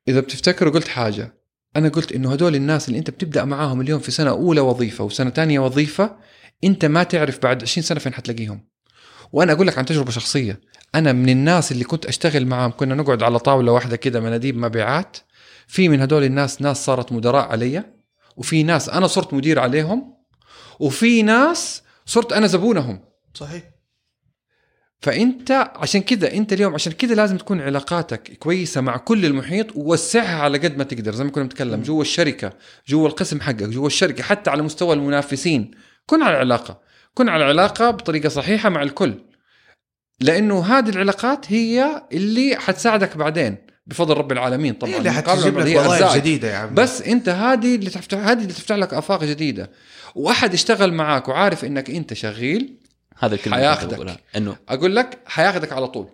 إذا بتفتكروا قلت حاجة. أنا قلت إنه هدول الناس اللي أنت بتبدأ معاهم اليوم في سنة أولى وظيفة وسنة ثانية وظيفة أنت ما تعرف بعد 20 سنة فين حتلاقيهم. وأنا أقول لك عن تجربة شخصية. أنا من الناس اللي كنت أشتغل معاهم. كنا نقعد على طاولة واحدة كده مناديب مبيعات. في من هدول الناس ناس صارت مدراء علي وفي ناس أنا صرت مدير عليهم وفي ناس صرت أنا زبونهم. صحيح. فأنت عشان كذا أنت اليوم عشان كذا لازم تكون علاقاتك كويسة مع كل المحيط ووسعها على قد ما تقدر. زي ما كنا نتكلم جوا الشركة جوا القسم حقك جوا الشركة حتى على مستوى المنافسين. كن على علاقه كن على علاقه بطريقة صحيحة مع الكل. لأنه هذه العلاقات هي اللي حتساعدك بعدين بفضل رب العالمين طبعا. هي اللي حتجيب هي لك وظائف. جديدة يا عم بس أنت هذه اللي تفتح هذه اللي تفتح لك آفاق جديدة. وأحد اشتغل معاك وعارف إنك أنت شغيل هذا الكلمة حياخدك. إنه أقول لك حياخذك على طول.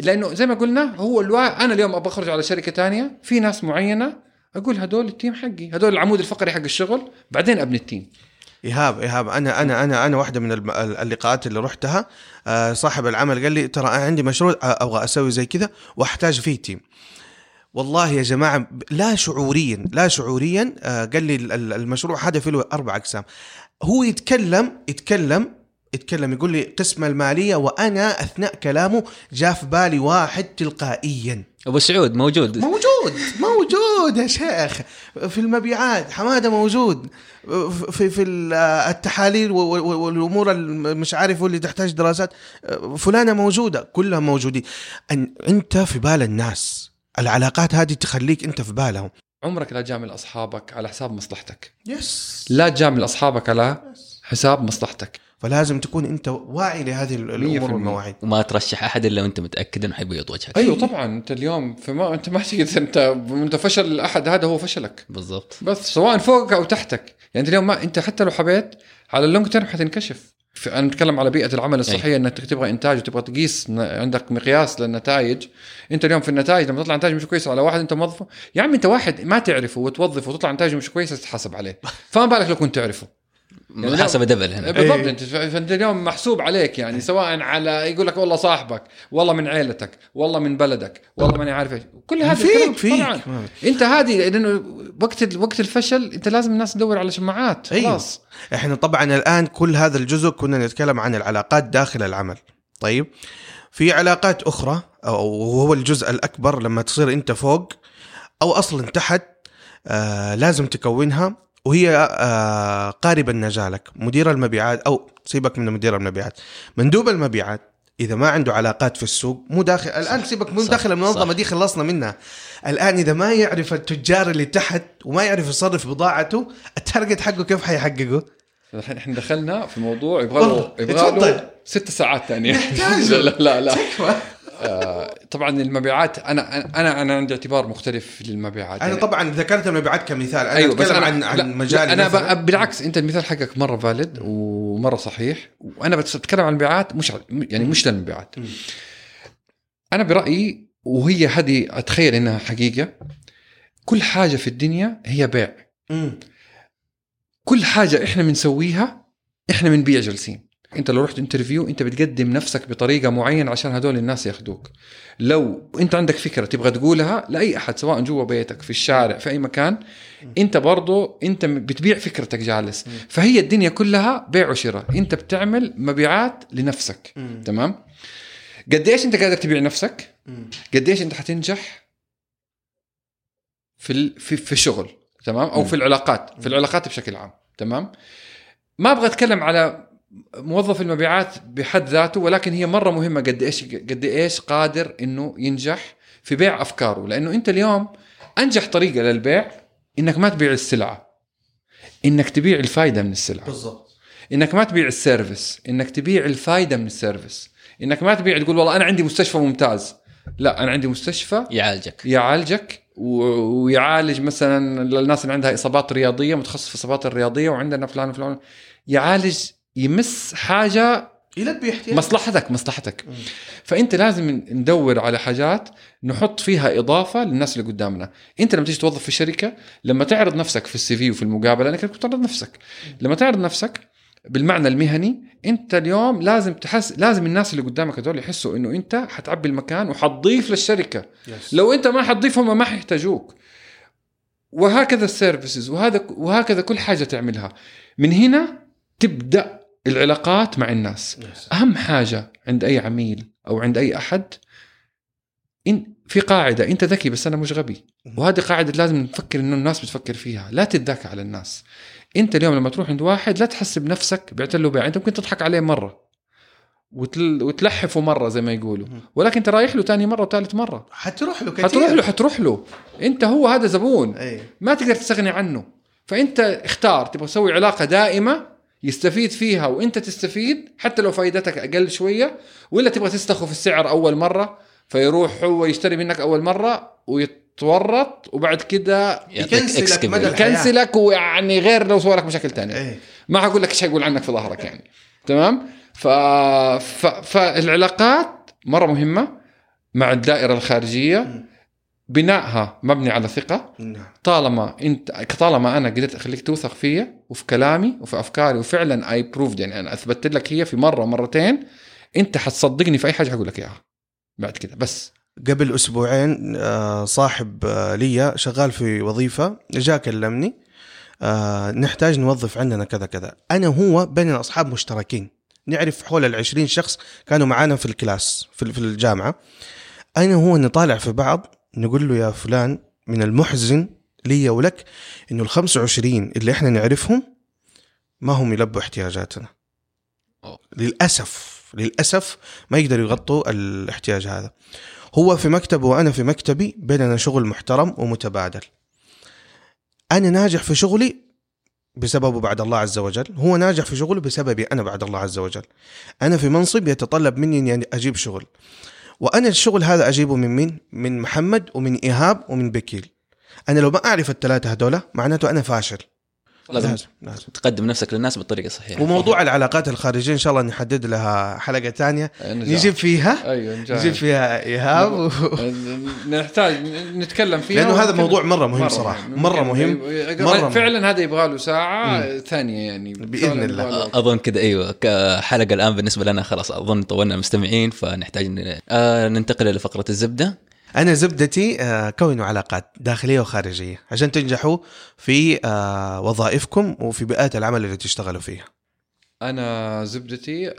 لأنه زي ما قلنا هو الوا... أنا اليوم أبغى أخرج على شركة تانية في ناس معينة أقول هدول ال team حقي هدول العمود الفقري حق الشغل بعدين أبني ال team. إيهاب إيهاب أنا أنا أنا أنا واحدة من اللقاءات اللي رحتها. آه، صاحب العمل قال لي ترى أنا عندي مشروع أبغى أسوي زي كذا وأحتاج فيه تيم. والله يا جماعة ب- لا شعوريا لا شعوريا آه، قال لي ال- ال- المشروع هذا فيه له أربع أقسام. هو يتكلم يتكلم يتكلم يقول لي قسم المالية وأنا أثناء كلامه جاء في بالي واحد تلقائيا. أبو سعود موجود. موجود موجود يا شيخ. في المبيعات حمادة موجود. في في ال- التحاليل والأمور مش عارف اللي تحتاج دراسات. فلانة موجودة كلها موجودين. أن أنت في بال الناس. العلاقات هذه تخليك أنت في بالهم. عمرك لا تجامل أصحابك على حساب مصلحتك. يس لا تجامل أصحابك على حساب مصلحتك. فلازم تكون انت واعي لهذه الأمور. والمواعيد. وما ترشح أحد إلا وأنت متأكد إنه حيبيض وجهك أيوه طبعا أنت اليوم فما أنت ما تقدر أنت أنت فشل الأحد هذا هو فشلك. بالضبط. بس سواء فوقك أو تحتك. يعني أنت اليوم ما أنت حتى لو حبيت على ال long term حتنكشف. أنا بتكلم على بيئة العمل الصحية إنك تبغى إنتاج وتبغى تقيس عندك مقياس للنتائج. أنت اليوم في النتائج لما تطلع نتائج مش كويسة على واحد أنت موظفه. يا عم أنت واحد ما تعرفه وتوظفه وتطلع نتائجه مش كويسة تتحاسب عليه. [laughs] فما بالك لو كنت تعرفه. محاسبه double هنا. بالضبط. إيه. أنت فأنت اليوم محسوب عليك يعني سواء على يقول لك والله صاحبك والله من عيلتك والله من بلدك والله ماني عارف إيش. كل هذا فيك فيك. طبعا. أنت هذه لأنه وقت وقت الفشل أنت لازم الناس تدور على شماعات أيوه. خلاص. إحنا طبعا الآن كل هذا الجزء كنا نتكلم عن العلاقات داخل العمل. طيب. في علاقات أخرى وهو الجزء الأكبر لما تصير أنت فوق أو أصلا تحت آه لازم تكونها. وهي آه قارب النجاة لك مدير المبيعات أو سيبك من مدير المبيعات مندوب المبيعات إذا ما عنده علاقات في السوق مو داخل الآن سيبك من داخل المنظمة صح. دي خلصنا منها الآن إذا ما يعرف التجار اللي تحت وما يعرف يصرف بضاعته التارجت حقه كيف حيحققه الحين [laughs] إحنا دخلنا في موضوع يبغى له يبغى له. ست ساعات ثانية. [laughs] لا لا لا طبعا المبيعات أنا أنا أنا عندي اعتبار مختلف للمبيعات أنا يعني طبعا ذكرت المبيعات كمثال أنا أيوة بس أنا عن لا، عن مجال أنا بالعكس أنت المثال حقك مرة فالid ومرة صحيح وأنا بتكلم عن المبيعات مش يعني مش للمبيعات. أنا برأيي وهي هذه أتخيل إنها حقيقة كل حاجة في الدنيا هي بيع. كل حاجة إحنا بنسويها إحنا بنبيع جالسين. انت لو رحت انترفيو انت بتقدم نفسك بطريقة معينة عشان هدول الناس ياخذوك لو انت عندك فكرة تبغى تقولها لأي أحد سواء جوا بيتك في الشارع في أي مكان انت برضو انت بتبيع فكرتك جالس. فهي الدنيا كلها بيع وشراء. انت بتعمل مبيعات لنفسك. تمام؟ قد إيش انت قادر تبيع نفسك؟ مم. قد إيش انت حتنجح في ال... في في الشغل؟ تمام؟ أو في العلاقات. في العلاقات بشكل عام. تمام؟ ما أبغى أتكلم على موظف المبيعات بحد ذاته ولكن هي مرة مهمة قد إيش قد إيش قادر إنه ينجح في بيع أفكاره. لأنه أنت اليوم أنجح طريقة للبيع إنك ما تبيع السلعة. إنك تبيع الفائده من السلعة. بالضبط. إنك ما تبيع ال service. إنك تبيع الفائده من ال service. إنك ما تبيع تقول والله أنا عندي مستشفى ممتاز. لا أنا عندي مستشفى يعالجك. يعالجك ويعالج مثلا للناس اللي عندها إصابات رياضية متخصص في الاصابات الرياضية وعندنا فلان وفلان. يعالج يمس حاجة يلبي احتياج مصلحتك مصلحتك. مم. فأنت لازم ندور على حاجات نحط فيها إضافة للناس اللي قدامنا. أنت لما تيجي توظف في شركة لما تعرض نفسك في ال CV وفي المقابلة انك تعرض نفسك. لما تعرض نفسك بالمعنى المهني أنت اليوم لازم تحس لازم الناس اللي قدامك هذول يحسوا إنه أنت حتعبي المكان وحتضيف للشركة. yes. لو أنت ما حتضيف هم ما حيحتاجوك. وهكذا ال services وهذا وهكذا كل حاجة تعملها. من هنا تبدأ العلاقات مع الناس. أهم حاجة عند أي عميل أو عند أي أحد إن في قاعدة أنت ذكي بس أنا مش غبي. وهذه قاعدة لازم نفكر إنه الناس بتفكر فيها. لا تتذاكى على الناس. أنت اليوم لما تروح عند واحد لا تحسب نفسك بعت له بيع. أنت ممكن تضحك عليه مرة. وتل... وتلحفه مرة زي ما يقولوا. ولكن أنت رايح له ثاني مرة وثالث مرة. حتروح له كثير. حتروح له حتروح له. أنت هو هذا زبون. اي ما تقدر تستغني عنه. فأنت اختار تبغى تسوي علاقة دائمة يستفيد فيها وانت تستفيد حتى لو فائدتك أقل شوية ولا تبغى تستخف السعر أول مرة فيروح هو يشتري منك أول مرة ويتورط وبعد كده يكنسلك. مدى. يكنسلك ويعني غير لو سوى لك مشاكل ثانية اي ما حقول لك إيش حيقول عنك في ظهرك يعني تمام ف... ف... فالعلاقات مرة مهمة مع الدائرة الخارجية. بنائها مبني على ثقة. نعم. طالما انت طالما أنا قدرت أخليك توثق فيا وفي كلامي وفي أفكاري وفعلا اي بروفد يعني أنا أثبتت لك هي في مرة ومرتين انت حتصدقني في أي حاجة حقول لك إياها. بعد كده بس. قبل أسبوعين آه، صاحب آه، لي شغال في وظيفة جاء كلمني آه، نحتاج نوظف عندنا كذا كذا. أنا وهو بيننا اصحاب مشتركين. نعرف حول العشرين شخص كانوا معانا في الكلاس في الجامعة. أنا وهو نطالع في بعض نقول له يا فلان من المحزن لي ولك إنه ال 25 اللي إحنا نعرفهم ما هم يلبوا احتياجاتنا. أوه. للأسف للأسف ما يقدروا يغطوا الاحتياج هذا. هو في مكتبه وأنا في مكتبي بيننا شغل محترم ومتبادل. أنا ناجح في شغلي بسببه بعد الله عز وجل. هو ناجح في شغله بسببي أنا بعد الله عز وجل. أنا في منصب يتطلب مني إني أجيب شغل. وأنا الشغل هذا أجيبه من مين؟ من محمد ومن إيهاب ومن بكيل. أنا لو ما أعرف الثلاثه هذول معناته أنا فاشل. لازم لازم. تقدم نفسك للناس بالطريقة الصحيحة. وموضوع العلاقات الخارجية إن شاء الله نحدد لها حلقة ثانية. نجيب فيها؟ أيوه نجاح. نجيب فيها إيهاب؟ و... نحتاج نتكلم فيها لأنه هذا موضوع مرة مهم صراحة مرة مهم مرة فعلا هذا يبغى له ساعة ثانية يعني. فعلاً الله. أظن كذا أيوه كحلقة الآن بالنسبة لنا خلاص أظن طولنا مستمعين فنحتاج آه ننتقل لفقره الزبدة. أنا زبدتي آه، كونوا علاقات داخلية وخارجية عشان تنجحوا في آه، وظائفكم وفي بيئات العمل اللي تشتغلوا فيها. أنا زبدتي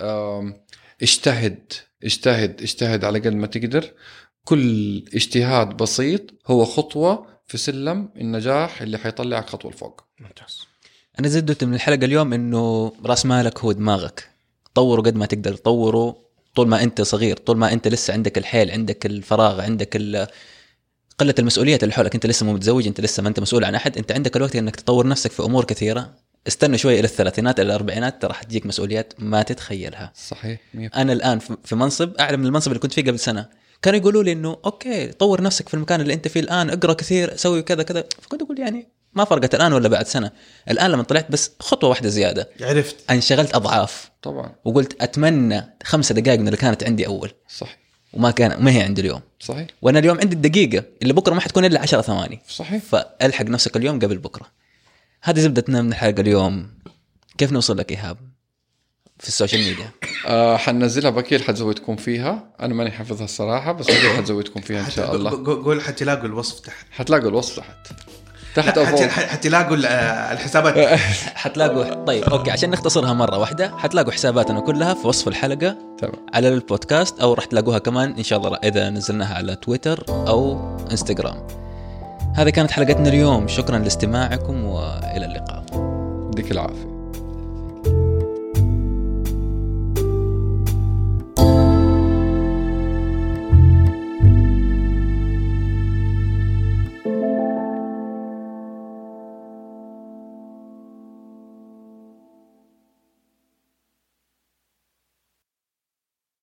اجتهد اجتهد اجتهد على قد ما تقدر. كل اجتهاد بسيط هو خطوة في سلم النجاح اللي حيطلعك خطوة لفوق. ممتاز. أنا زدت من الحلقة اليوم إنه رأس مالك هو دماغك. طوره قد ما تقدر طوره طول ما أنت صغير طول ما أنت لسه عندك الحيل عندك الفراغ عندك ال- قلة المسؤوليات اللي حولك. أنت لسه مو متزوج أنت لسه ما أنت مسؤول عن أحد. أنت عندك الوقت إنك تطور نفسك في أمور كثيرة. استنى شوي إلى الثلاثينات إلى الأربعينات ترى حتجيك مسؤوليات ما تتخيلها. صحيح مية أنا الآن في في منصب اعلى من المنصب اللي كنت فيه قبل سنة. كانوا يقولوا لي إنه okay طور نفسك في المكان اللي أنت فيه الآن اقرأ كثير سوي كذا كذا. فكنت أقول يعني ما فرقت الآن ولا بعد سنة. الآن لما طلعت بس خطوة واحدة زيادة. عرفت. انشغلت أضعاف. طبعا. وقلت أتمنى خمسة دقائق من اللي كانت عندي أول. صح وما كان ما هي عندي اليوم. صحيح. وأنا اليوم عندي الدقيقة. اللي بكرة ما حتكون إلا 10 ثواني. صحيح. فألحق نفسك اليوم قبل بكرة. هذه زبدتنا من الحلقة اليوم. كيف نوصل لك إيهاب؟ في السوشيال ميديا. آه حننزلها. بكير حتزودكم فيها. أنا ماني حافظها الصراحة بس بكير حتزودكم فيها إن شاء الله. قول حتلاقوا الوصف تحت. حتلاقوا الوصف تحت. تحت أو فوق. حت- حتلاقوا آه، الحسابات. [laughs] حتلاقوا طيب okay عشان نختصرها مرة واحدة حتلاقوا حساباتنا كلها في وصف الحلقة تمام. على البودكاست أو راح تلاقوها كمان إن شاء الله إذا نزلناها على تويتر أو إنستغرام. هذه كانت حلقتنا اليوم. شكرا لاستماعكم وإلى اللقاء. يديك العافية.